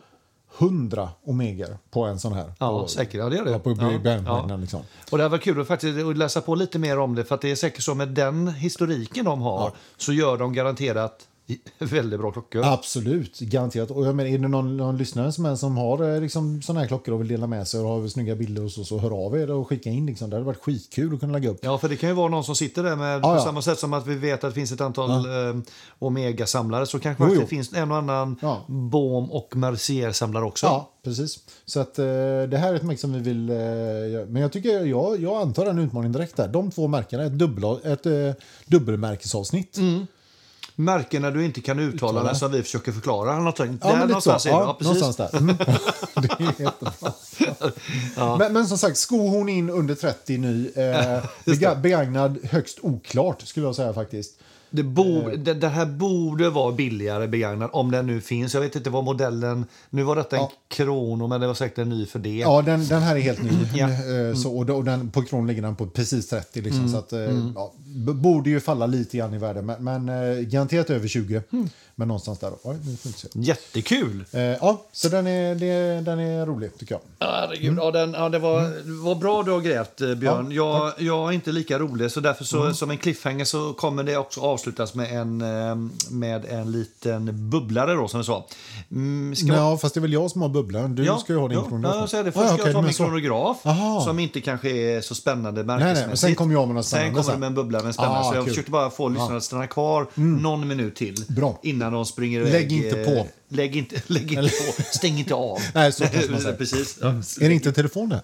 hundra omeger på en sån här. Ja, på, säkert. Ja, det gör det. Ja, på Ja, ja. Liksom. Och det var kul att, faktiskt, att läsa på lite mer om det, för att det är säkert så med den historiken de har så gör de garanterat väldigt bra klockor. Absolut, garanterat. Och jag menar, är det någon, någon lyssnare som, är, som har eh, liksom, såna här klockor och vill dela med sig och har snygga bilder och så, så hör av er och skicka in. Liksom. Det hade varit skitkul att kunna lägga upp. Ja, för det kan ju vara någon som sitter där med, Ja, på ja. samma sätt som att vi vet att det finns ett antal eh, Omega-samlare, så kanske Jo, jo. det finns en och annan Ja. Bohm och Mercier-samlare också. Ja, precis. Så att, eh, det här är ett märke som vi vill... Eh, men jag tycker jag, jag antar en utmaning direkt där. De två märkena, ett, dubbel, ett eh, dubbelmärkesavsnitt. Märken när du inte kan uttala, Uttala. som vi försöker förklara. Någonting. Ja, där men lite så. någonstans är. Ja, Ja, någonstans där. Mm. det är jättebra. men, men som sagt, skohorn in under 30 ny. Eh, bega, begagnad högst oklart skulle jag säga faktiskt. Det, bo, det, det här borde vara billigare begagnad, om den nu finns. Jag vet inte vad modellen... Nu var detta en Krono, men det var säkert en ny för det. Ja, den, den här är helt ny. Ja. Eh, Så, och, den, på kron ligger den på precis 30. Liksom, Så att, eh, ja, b- borde ju falla lite grann i värde, men, men eh, garanterat över 20. Men någonstans där. Oj, nu får se. Jättekul! Eh, ja, så den är, det, den är rolig tycker jag. Herregud, ja, den, ja, det var, var bra du har grävt, eh, Björn. jag, jag är inte lika rolig, så därför så, som en cliffhanger så kommer det också avslutas med en, eh, med en liten bubblare då, som vi sa. Mm, ska Ja, fast det är väl jag som har bubblan. Du ska ju ha din ja, kronograf. Ja, jag säger det. Ah, Först ja, ska okej, jag ta min så. kronograf, Aha. som inte kanske är så spännande nej, märkesmässigt. men sen kommer jag med något Sen spännande kommer sen. det med en bubbla med en spännande. Ah, så jag kul. försökte bara få lyssnarna att stanna kvar någon minut till. Bra. Innan de springer iväg. Lägg inte eh, på. Lägg inte, lägg inte på. Stäng inte av. Nej, så kanske man säger. Precis. Ja. Är det inte telefon där?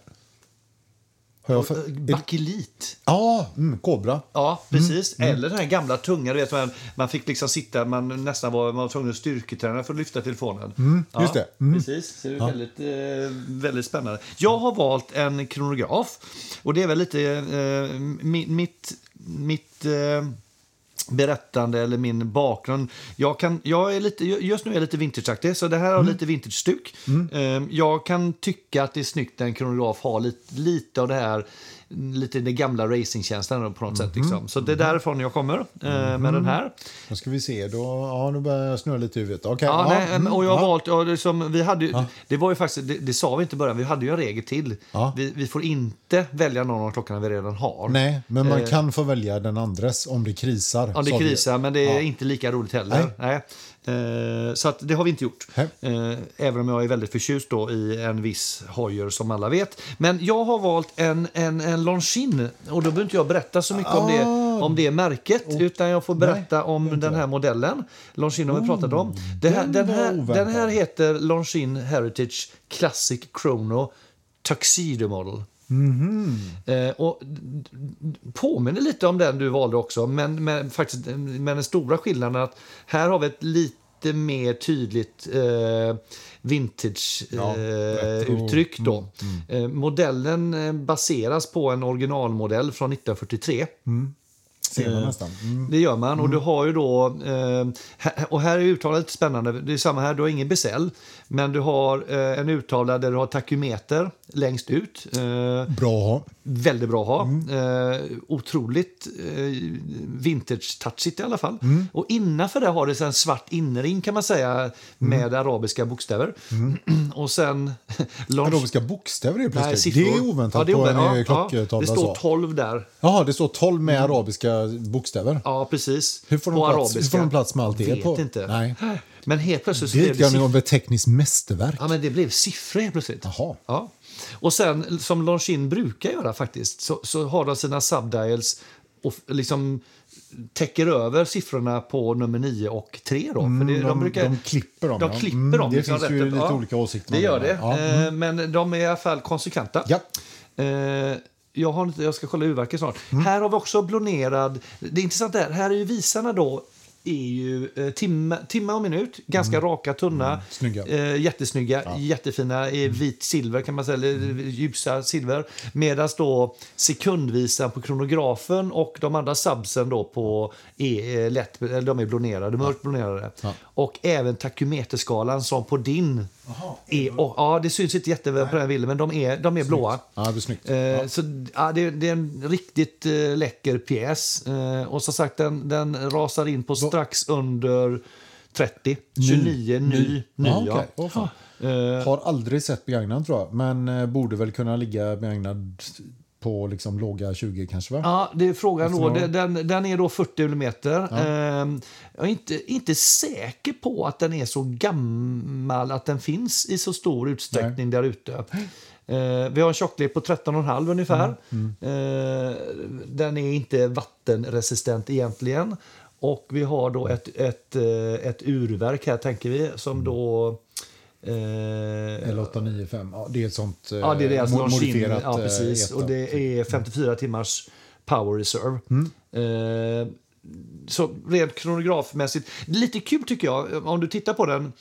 Har jag för... är... Bakelit. Ja, mm, Kobra. Ja, precis. Eller den här gamla tunga. Du vet, man, man fick liksom sitta, man nästan var, man var tvungen att styrketräna för att lyfta telefonen. ja, just det. Mm. Precis. Så det är väldigt, eh, väldigt spännande. Jag har valt en kronograf. Och det är väl lite eh, mi- mitt... mitt eh, berättande eller min bakgrund. Jag, kan, jag är lite, just nu är jag lite vintageaktig, så det här har lite vintage-stuk. Eh, Jag kan tycka att det är snyggt när en kronograf har lite, lite av det här lite den gamla racingtjänsten på något sätt. Liksom. Så det är därifrån jag kommer eh, med den här. Då ska vi se. Då, ja, nu börjar jag snurra lite i huvudet. Okej. Ja, ja, nej, mm, och jag har valt, ja, det, som, vi hade, ju- det var ju faktiskt, det, det sa vi inte i början, vi hade ju en regel till. Vi, vi får inte välja någon av klockorna vi redan har. Nej, men man kan få välja den andres om det krisar. Ja, det sa vi. krisar, men det är inte lika roligt heller. Nej. Eh, så att det har vi inte gjort. Nej. Eh, även om jag är väldigt förtjust då i en viss Hoyer som alla vet. Men jag har valt en, en, en Longines och då behöver inte jag berätta så mycket om, det, om det märket utan jag får berätta om den här modellen. Longines har vi pratat om. Det här, den här, den här heter Longines Heritage Classic Chrono Tuxedo Model. Eh, och d- d- påminner lite om den du valde också, men med, faktiskt, med den stora skillnaden att här har vi ett lite mer tydligt eh, Ja, vintage-uttryck. då. Eh, modellen eh, baseras på en originalmodell från 1943. Ser man nästan. Mm. Det gör man. Och du har ju då... Eh, och här är uttalet spännande. Det är samma här, du har ingen besäll. Men du har eh, en uttavla där du har takymeter längst ut. Eh, Bra att ha. Väldigt bra att ha. Eh, otroligt eh, vintage-touchigt i alla fall. Och innanför det har det en svart inring kan man säga med arabiska bokstäver. och sen... launch- Arabiska bokstäver är Nej, plötsligt. siffror. det är oväntat Ja, det är på en oväntat. eh, Ja, klocktavla. Det står så. 12 där. Jaha, det står 12 med arabiska bokstäver. Ja, precis. Hur får de På plats- arabiska. hur får de plats med allt det Vet på? inte. Nej. Men helt plötsligt Det är blev siffror. av ett tekniskt mästerverk. Ja, men det blev siffror helt plötsligt. Jaha. Ja. Och sen, som Longines brukar göra faktiskt, så, så har de sina subdials och liksom täcker över siffrorna på nummer 9 och 3. Då. För det, Mm, de- de klipper dem, De ja. klipper Mm, dem. det liksom finns ju lite olika åsikter Det gör det. Ja, mm. Eh, Men de är i alla fall konsekventa. Ja. Eh, jag, har jag ska kolla urverket snart. Mm. Här har vi också blonerad... Det är intressant där. Här är ju visarna då är ju eh, timme, timme och minut. Ganska raka, tunna. Mm. Snygga. Eh, jättesnygga, jättefina i vit silver kan man säga, eller ljusa silver. Medan då sekundvisan på kronografen och de andra subsen då på är eh, lätt, eller de är blonerade, mörkt blonerade. Och även takymeterskalan som på din är, och, ja det syns inte jätteväl på den här bilden men de är, de är blåa. Ja, det är snyggt. Eh, Så, ja, det, det är en riktigt eh, läcker pjäs. Eh, och som sagt, den, den rasar in på strax under 30. 29 ny. ny, Ja, ja. okej. Åh, fan. Eh, Har aldrig sett begagnad tror jag, men eh, borde väl kunna ligga begagnad på liksom låga 20 kanske va? Ja, det är frågan då. Den, den är då 40 mm. Ehm, jag är inte, inte säker på att den är så gammal att den finns i så stor utsträckning där ute. Eh, vi har en tjocklek på 13,5 ungefär. Eh, den är inte vattenresistent egentligen. Och vi har då ett, ett, eh, ett urverk här, tänker vi, som då... Eh, L895, ja, det är ett sånt eh, Ja, det är deras mo- Longines. modifierat Ja, eh, precis. etta. Och det är 54 timmars power reserve. Eh, så rent kronografmässigt, lite kul tycker jag, om du tittar på den.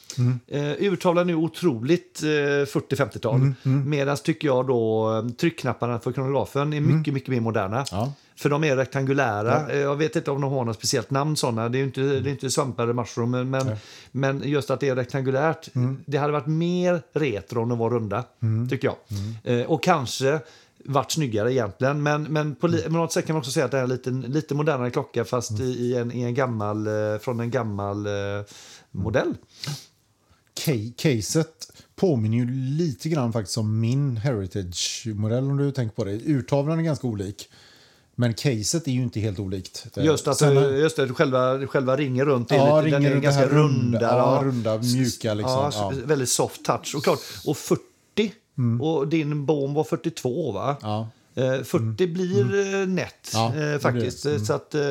Eh, urtavlan är otroligt eh, 40-50-tal. Medan tycker jag då eh, tryckknapparna för kronografen är mycket, mycket mer moderna. Ja. För de är rektangulära. Eh, Jag vet inte om de har något speciellt namn sådana. Det är inte, det är inte svampar eller mushroom. Men, men, men just att det är rektangulärt. Det hade varit mer retro om de var runda. Tycker jag. Eh, och kanske varit snyggare egentligen. Men, men på, på något sätt kan man också säga att det är en lite, lite modernare klocka fast i, i, en, i en gammal, eh, från en gammal eh, modell. Ca- caset påminner ju lite grann faktiskt om min Heritage-modell om du tänker på det. Urtavlan är ganska olik. Men caset är ju inte helt olikt. Just att Sen- eh, just det, själva, själva ringen runt är Ja, lite, den är ganska runda, rundare. ja, runda, mjuka liksom. Ja. Väldigt soft touch. Och, klart, och 40, och din bom var 42 va? Ja. Eh, 40 blir eh, nätt eh, faktiskt. det. Så att, eh.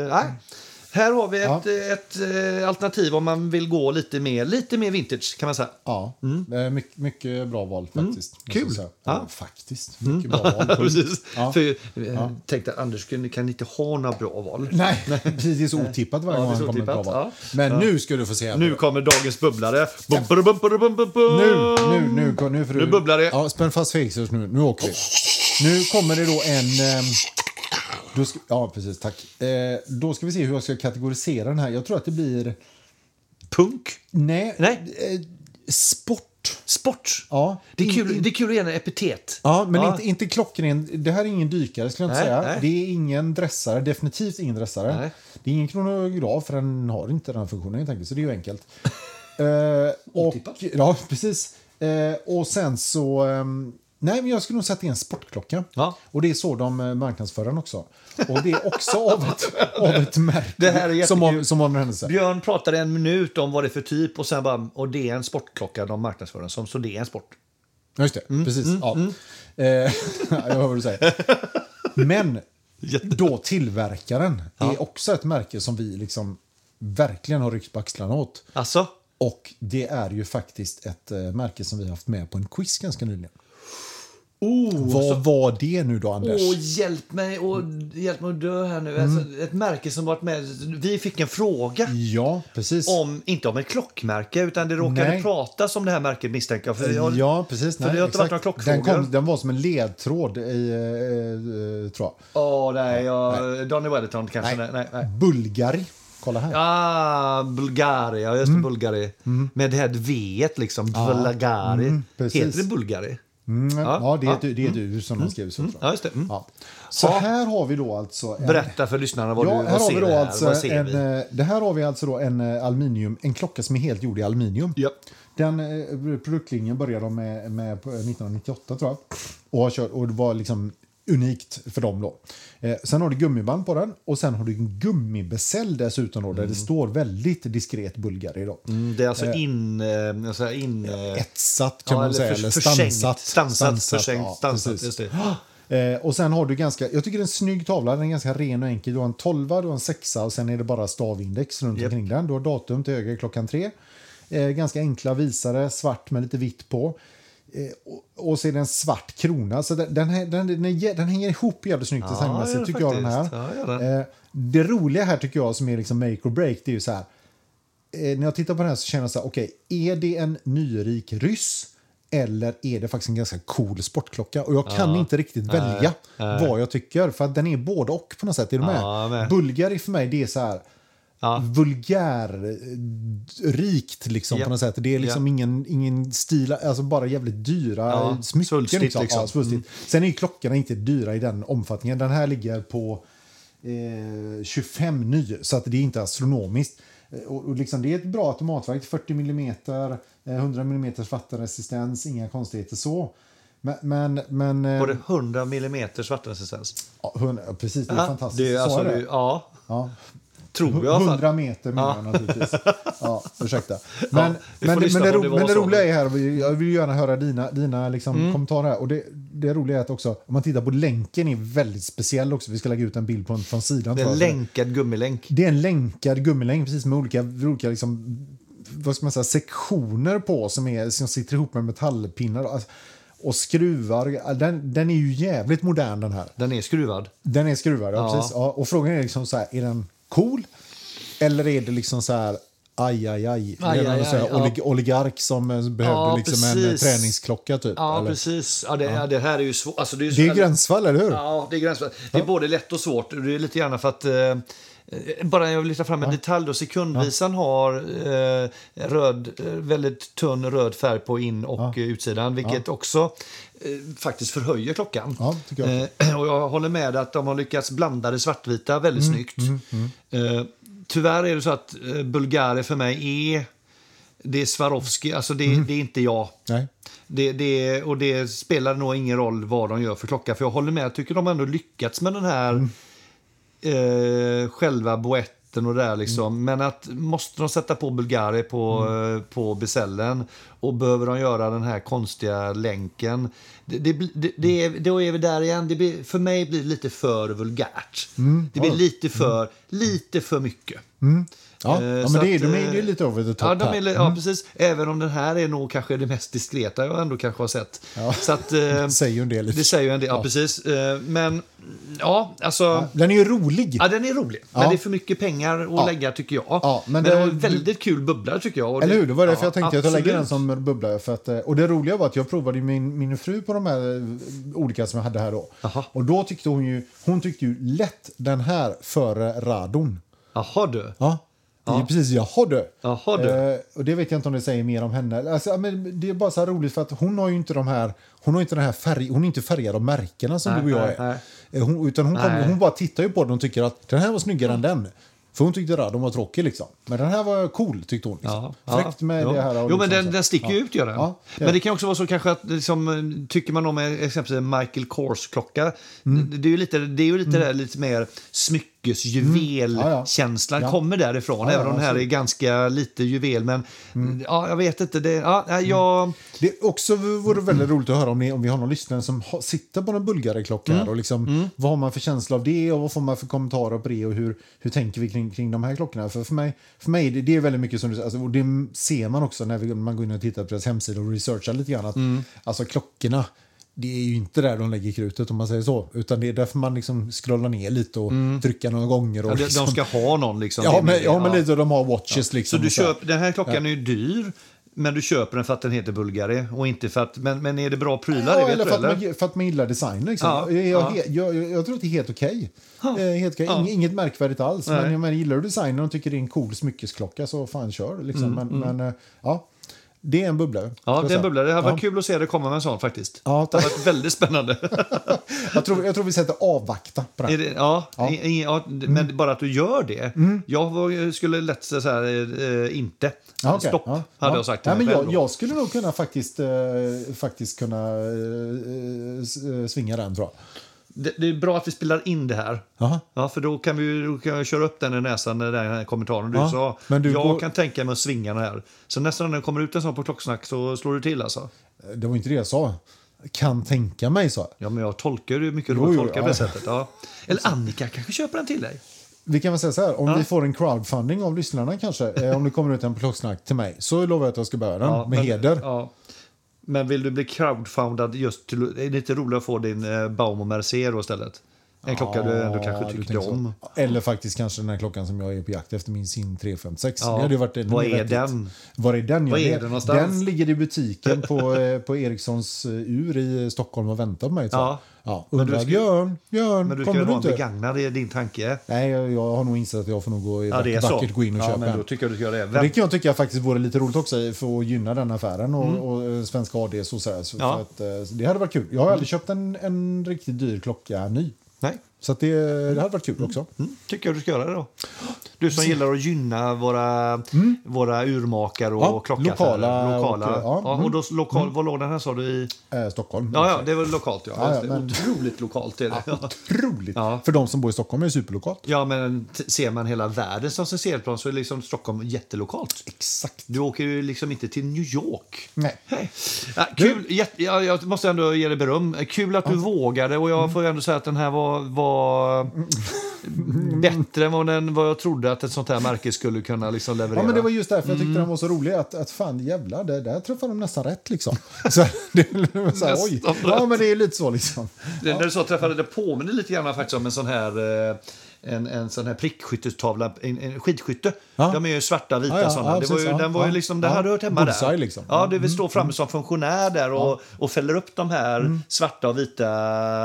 Här har vi ett, Ja. eh, ett, eh, alternativ om man vill gå lite mer, lite mer vintage kan man säga. Ja, eh, mycket, mycket bra val faktiskt. måste Mm. Kul. Ja. Faktiskt, mycket bra val. Precis. Ja. För, jag tänkte Anders kan, inte ha några bra val. Nej, precis, det är så otippat varje gång han kommer ett bra val. Men nu ska du få se. Nu kommer dagens bubblare. Bum, bum, bum. Nu, nu, nu, nu, Nu bubblar det. Ja, spänn fast fixers nu. Nu åker vi. Nu kommer det då en... ehm, då ska, ja, precis. Tack. Eh, då ska vi se hur jag ska kategorisera den här. Jag tror att det blir... Punk. Nej. Nej. Eh, sport. Sport. Ja. Det är In- kul, in- det är kul att ge en epitet. Ja, men Inte, inte klockren. Det här är ingen dykare skulle jag Nej, säga. nej. Det är ingen dressare. Definitivt ingen dressare. Nej. Det är ingen kronograf för den har inte den funktionen helt enkelt. Så det är ju enkelt. eh, och, Otippat. ja, precis. Eh, och sen så... nej, men jag skulle nog sätta in en sportklocka. Ja. Och det är så de eh, marknadsför den också. Och det är också av ett, av ett märke. Det här är som, av, som av en händelse. Björn pratade en minut om vad det är för typ och sen bara, och det är en sportklocka de marknadsför den som, så det är en sport. Ja, Just det, Mm, precis. ja. Eh, jag hör vad du säger. Men då tillverkaren är också ett märke som vi liksom verkligen har ryckt på axlarna åt. Alltså? Och det är ju faktiskt ett eh, märke som vi har haft med på en quiz ganska nyligen. Oh, Vad var det nu då, Anders? Åh, hjälp mig, och, hjälp mig att dö här nu. Mm. Alltså, ett märke som varit med. Vi fick en fråga. Ja, precis. Om, inte om ett klockmärke, utan det råkade Nej. pratas om det här märket misstänker jag. För jag ja, precis. för det har inte varit några klockfrågor. Den, kom, den var som en ledtråd, i, eh, eh, tror jag. Åh, nej, jag, Donny Wellington kanske. Nej. Nej, nej. Bulgari. Kolla här. Ah, Bulgari, ja just det, Bulgari. Med det här V liksom, Bulgari. Mm, precis. Heter det Bulgari? Mm, Ja, ja, det är, ja. det är ett ur som skriver så. tror jag. Ja, det. Mm. Ja. Så här har vi då alltså... En, Berätta för lyssnarna vad ja, du här vad har ser vi då här. alltså vad en, vi? eh, det här har vi alltså då en eh, aluminium, en klocka som är helt gjord i aluminium. Ja. Den eh, produktlinjen började de med, med på 1998 tror jag. Och, har kört, och det var liksom unikt för dem då. Eh, sen har du gummiband på den och sen har du en gummibesäll dessutom då, där det står väldigt diskret Bulgari då. Mm, det är alltså in... Eh, alltså in eh, Etsat kan ja, man säga, för- eller försänkt. stansat. Stansat, försänkt, ja, stansat, precis. just. Eh, och sen har du ganska, jag tycker det är en snygg tavla, den är ganska ren och enkel. Du har en 12, du har en 6 och sen är det bara stavindex runt Japp. omkring den. Du har datum till höger klockan tre. Eh, ganska enkla visare, svart med lite vitt på. Eh, och, och så är det en svart krona. Så den, den, den, den, den hänger ihop jävligt snyggt Ja, designmässigt det tycker jag den här. Ja, den. Eh, det roliga här tycker jag som är liksom make or break, det är ju så här. Eh, när jag tittar på den här så känner jag så här, okej, är det en nyrik ryss? Eller är det faktiskt en ganska cool sportklocka? Och jag kan inte riktigt välja vad jag tycker. För att den är både och på något sätt. Är du? Ja, med. Bulgari för mig, det är så här Ja. vulgärrikt liksom Ja. på något sätt. Det är liksom Ja. ingen, ingen stil, alltså bara jävligt dyra Ja, smycken. svulstigt Liksom. liksom. Ja, svulstigt. Sen är ju klockorna inte dyra i den omfattningen. Den här ligger på eh, 25 ny, så att det är inte astronomiskt. Eh, Och, och liksom, det är ett bra automatverk, 40 mm, eh, 100 mm vattenresistens, inga konstigheter så. Men, men, men eh, Var det 100 mm vattenresistens? ja, precis, det är Ja, fantastiskt. Det alltså, det, ja, Ja. Tror jag i alla fall. 100 meter menar jag naturligtvis. Ja, ursäkta. Ja, Men, får men, men, det, på ro, men det roliga är här, jag vill gärna höra dina, dina liksom Mm. kommentarer här. Och det, det roliga är att också, om man tittar på länken är väldigt speciell också. Vi ska lägga ut en bild från, från sidan. Det är en länkad gummilänk. Det är en länkad gummilänk precis med olika, olika liksom, vad ska man säga, sektioner på som, är, som sitter ihop med metallpinnar. Alltså, och skruvar. Den, den är ju jävligt modern den här. Den är skruvad. Den är skruvad, ja. Ja. Precis. Ja, och frågan är liksom så här, är den cool? Eller är det liksom så här, aj, aj, aj. Aj, aj, aj, ja. olig, oligark som eh, behövde Ja, liksom en eh, träningsklocka typ? Ja, eller? precis. Ja, det, ja. det här är ju svårt. Alltså, det är, ju Det är gränsfall, eller hur? Ja, det är gränsfall. Det är både lätt och svårt. Det är lite grann för att... Eh, bara jag vill lyfta fram en detalj. Då. Sekundvisan har eh, röd, eh, väldigt tunn röd färg på in och eh, utsidan, vilket också eh, faktiskt förhöjer klockan. Ja, jag. Eh, och jag håller med att de har lyckats blanda det svartvita väldigt Mm, snyggt. Eh, tyvärr är det så att eh, Bulgari för mig är... Det är Swarovski, alltså det, Mm. det är inte jag. Nej. Det, det, och det spelar nog ingen roll vad de gör för klocka. För jag håller med, jag tycker de ändå lyckats med den här Mm. Eh, själva boetten och det där liksom. Men att måste de sätta på Bulgari på, eh, på besällen och behöver de göra den här konstiga länken. Det, det, det, det är, då är vi där igen. Det blir, för mig blir det lite för vulgärt. Det blir lite för, lite för mycket. Ja, Eh, ja men det är, att, de är eh, ju lite over the top Ja, de är, ja, precis. Även om den här är nog kanske det mest diskreta jag ändå kanske har sett. Ja. Så att, eh, Det säger ju en del. det säger ju en del, ja, precis. Eh, Men ja, alltså... Ja. Den är ju rolig. den är rolig, Ja. men det är för mycket pengar att Ja. lägga tycker jag. Ja, men men det- det var väldigt kul bubblar tycker jag. Eller hur? Det var därför ja, jag tänkte att jag lägger den absolut. som bubbla. För att, eh, och det roliga var att jag provade min, min fru på de här eh, olika som jag hade här då. Jaha. Och då tyckte hon ju, hon tyckte ju lätt den här före radon. Jaha du. Ja. Ja. precis, jaha du. Jaha, du. Eh, och det vet jag inte om det säger mer om henne. Alltså, ja, men det är bara så roligt för att hon har ju inte de här, hon har inte den här färg, hon är inte färgad av märkena som Nej, du och jag är. nej. Eh, Hon, utan hon, kom, hon bara tittar ju på den och tycker att den här var snyggare än den. För hon tyckte radon var tråkig liksom. Men den här var cool tyckte hon. Liksom. Fräckt med jo. det här. Jo, liksom men den, den sticker ju ut, gör den. Ja, men det kan också vara så kanske att liksom, tycker man om exempelvis Michael Kors-klocka. Mm. Det, är ju lite, det är ju lite, där, lite mer smyckesjuvelkänslan Ja, ja. kommer därifrån. Ja, även om den här är absolut. ganska lite juvel. Men ja, jag vet inte. Det, ja, nej, jag, Det är också vore väldigt roligt att höra om, ni, om vi har någon lyssnare som ha, sitter på en Bulgari-klocka. här Och liksom, Vad har man för känsla av det och vad får man för kommentarer på det och hur, hur tänker vi kring, kring de här klockorna? För, för mig, för mig det, det är väldigt mycket som du alltså, och det ser man också när vi, man går in och tittar på deras hemsida och researchar lite grann. Att, Alltså klockorna, det är ju inte där de lägger krutet om man säger så. Utan det är därför man liksom scrollar ner lite och trycker några gånger. Och ja, de, liksom, de ska ha någon liksom. ja, men, ja, men lite, de har watches Så liksom. du så här. köper, den här klockan är ju dyr. Men du köper den för att den heter Bulgari och inte för att... Men, men är det bra prylar? Ja, eller du, för, att eller? man, för att man gillar design. Liksom. Ja, jag, ja. jag, jag, jag tror att det är helt okej. Eh, helt okej. Ja. Ing- Inget märkvärdigt alls. Nej. Men menar, gillar du designen och tycker det är en cool smyckesklocka så fan kör. Liksom. men, men eh, ja, det är en bubbla. Mm, Ja, det är en bubbla. Det hade varit kul att se det komma med en sån faktiskt. Ja, Det hade varit väldigt spännande. jag, tror, jag tror vi sätter avvakta på den. Det, ja, Ja. Mm. i- i- ja, men bara att du gör det. Jag var- skulle lätt säga så här, eh, inte. Ja, okej. Stopp, ja, hade ja. jag sagt till ja, men jag, jag skulle nog kunna faktiskt, eh, faktiskt kunna eh, s- eh, svinga den tror jag. Det, det är bra att vi spelar in det här. Ja, för då kan, vi, då kan jag köra upp den i näsan, den här kommentaren du Ja, sa. men du jag går- kan tänka mig att svinga den här. Så nästa gång det kommer ut en sån på klocksnack så slår du till alltså. Det var inte det jag sa. Kan tänka mig så. Ja, men jag tolkar det mycket roligt tolkar ja. det sättet. Ja. Eller Annika kanske köper den till dig. Vi kan väl säga så här, om Ja. vi får en crowdfunding av lyssnarna kanske, eh, om det kommer ut en klocksnack till mig, så lovar jag att jag ska bära den Ja, med men- heder. Ja. Men vill du bli crowdfundad just till... Är det inte roligare att få din eh, Baum och Mercero istället? En klocka du ändå kanske du tyckte så. om. Eller faktiskt kanske den här klockan som jag är på jakt efter, min SIN 356. Ja. Det hade varit mer är vettigt. den? Var är den? Var är den någonstans? Den ligger i butiken på, eh, på Ericssons eh, ur i Stockholm och väntar på mig. Ja. Ja, Men undrar, du ska- Björn, Björn, Men du kommer du inte? begagnad, det är din tanke. Nej, jag, jag har nog insett att jag får nog gå i Ja, det vackert, så. gå in och ja, köpa men en. då tycker jag du ska göra det. Det kan jag tycka faktiskt vore lite roligt också för att gynna den affären och, Mm. och eh, svenska och sådär. Så Ja. för att, det hade varit kul. Jag har aldrig köpt en, en riktigt dyr klocka ny. Nej. Så det, det hade varit kul också. Mm, tycker jag du ska göra det då. Du som gillar att gynna våra, våra urmakare och Mm. Ja, klockaffärer. lokala lokala. och- ja, ja, mm. och då, lokal, Var låg den här sa du? I... Eh, Stockholm. Ja, ja, det var lokalt. Ja. Ja, ja, men- Otroligt lokalt är det. Ja. Otroligt! Ja. För de som bor i Stockholm är det superlokalt. Ja, men ser man hela världen som serieplan så är liksom Stockholm jättelokalt. Exakt. Du åker ju liksom inte till New York. Nej. Hej. Ja, kul. Jätte, ja, jag måste ändå ge dig beröm. Kul att du vågade och Mm. jag får ändå säga att den här var, var bättre än vad, den, vad jag trodde att ett sånt här märke skulle kunna liksom leverera. Ja, men det var just därför jag tyckte den var så rolig. Att, att fan jävlar, det, där träffade de nästan rätt liksom. Så, det, var så här, oj. Ja, men det är lite så liksom. Det, När du sa träffade, det påminner lite grann faktiskt om en sån här eh, en, en sån här prickskyttestavla, en, en skidskytte. Ja. De är ju svarta, vita Ja, ja, sådana. ja, det var ju, ja, den var ju ja. liksom, Ja. hade hört hemma Bullseye, där. liksom. Ja, det vill stå framme som funktionär där och, och fäller upp de här svarta och vita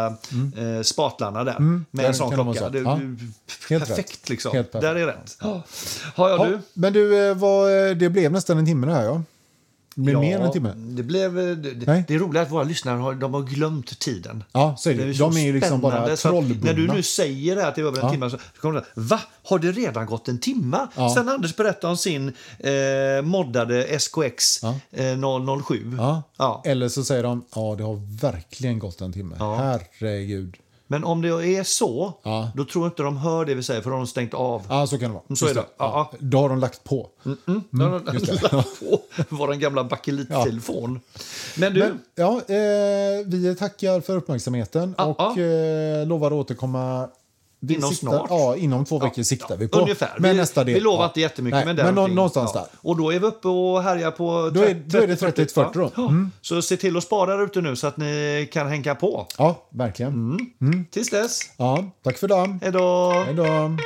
eh, spatlarna där med där en sån det klocka. Det, Ja. Perfekt rätt. liksom. Helt perfekt. Där är rätt. Ja. Jag du? Ja, men du, eh, vad, eh, det blev nästan en timme det här ja. Det blev mer än en timme. Det, blev, eh, det, det är roligt att våra lyssnare har, de har glömt tiden. Ja, så är det. är De är ju liksom bara trollbundna. När du nu säger det att det är över en timme så kommer det Va? Har det redan gått en timme? Ja. Sen Anders berättade om sin eh, moddade SKX Ja. eh, 007. Ja. Ja. Eller så säger de, ja det har verkligen gått en timme. Ja. Herregud. Men om det är så, Ja. då tror inte de hör det vi säger för då har de stängt av. Ja, så kan det vara. Så Just är det. Ja, ja. Då har de lagt på. Mm, då har de lagt på vår gamla bakelittelefon. Men du, Men, ja, eh, vi tackar för uppmärksamheten Ja, och eh, lovar att återkomma. Vi Inom siktar, snart. Ja, inom två veckor siktar vi på. Ungefär. Med vi, nästa del. vi lovar ja. inte jättemycket, Nej, men, men nå- någonstans Ja. där. Och då är vi uppe och härjar på Då är- då är det 30-40 då. Ja. Så se till att spara där ute nu så att ni kan hänga på. Ja, verkligen. Mm. Tills dess, Ja, tack för idag. Hej då. Hej då.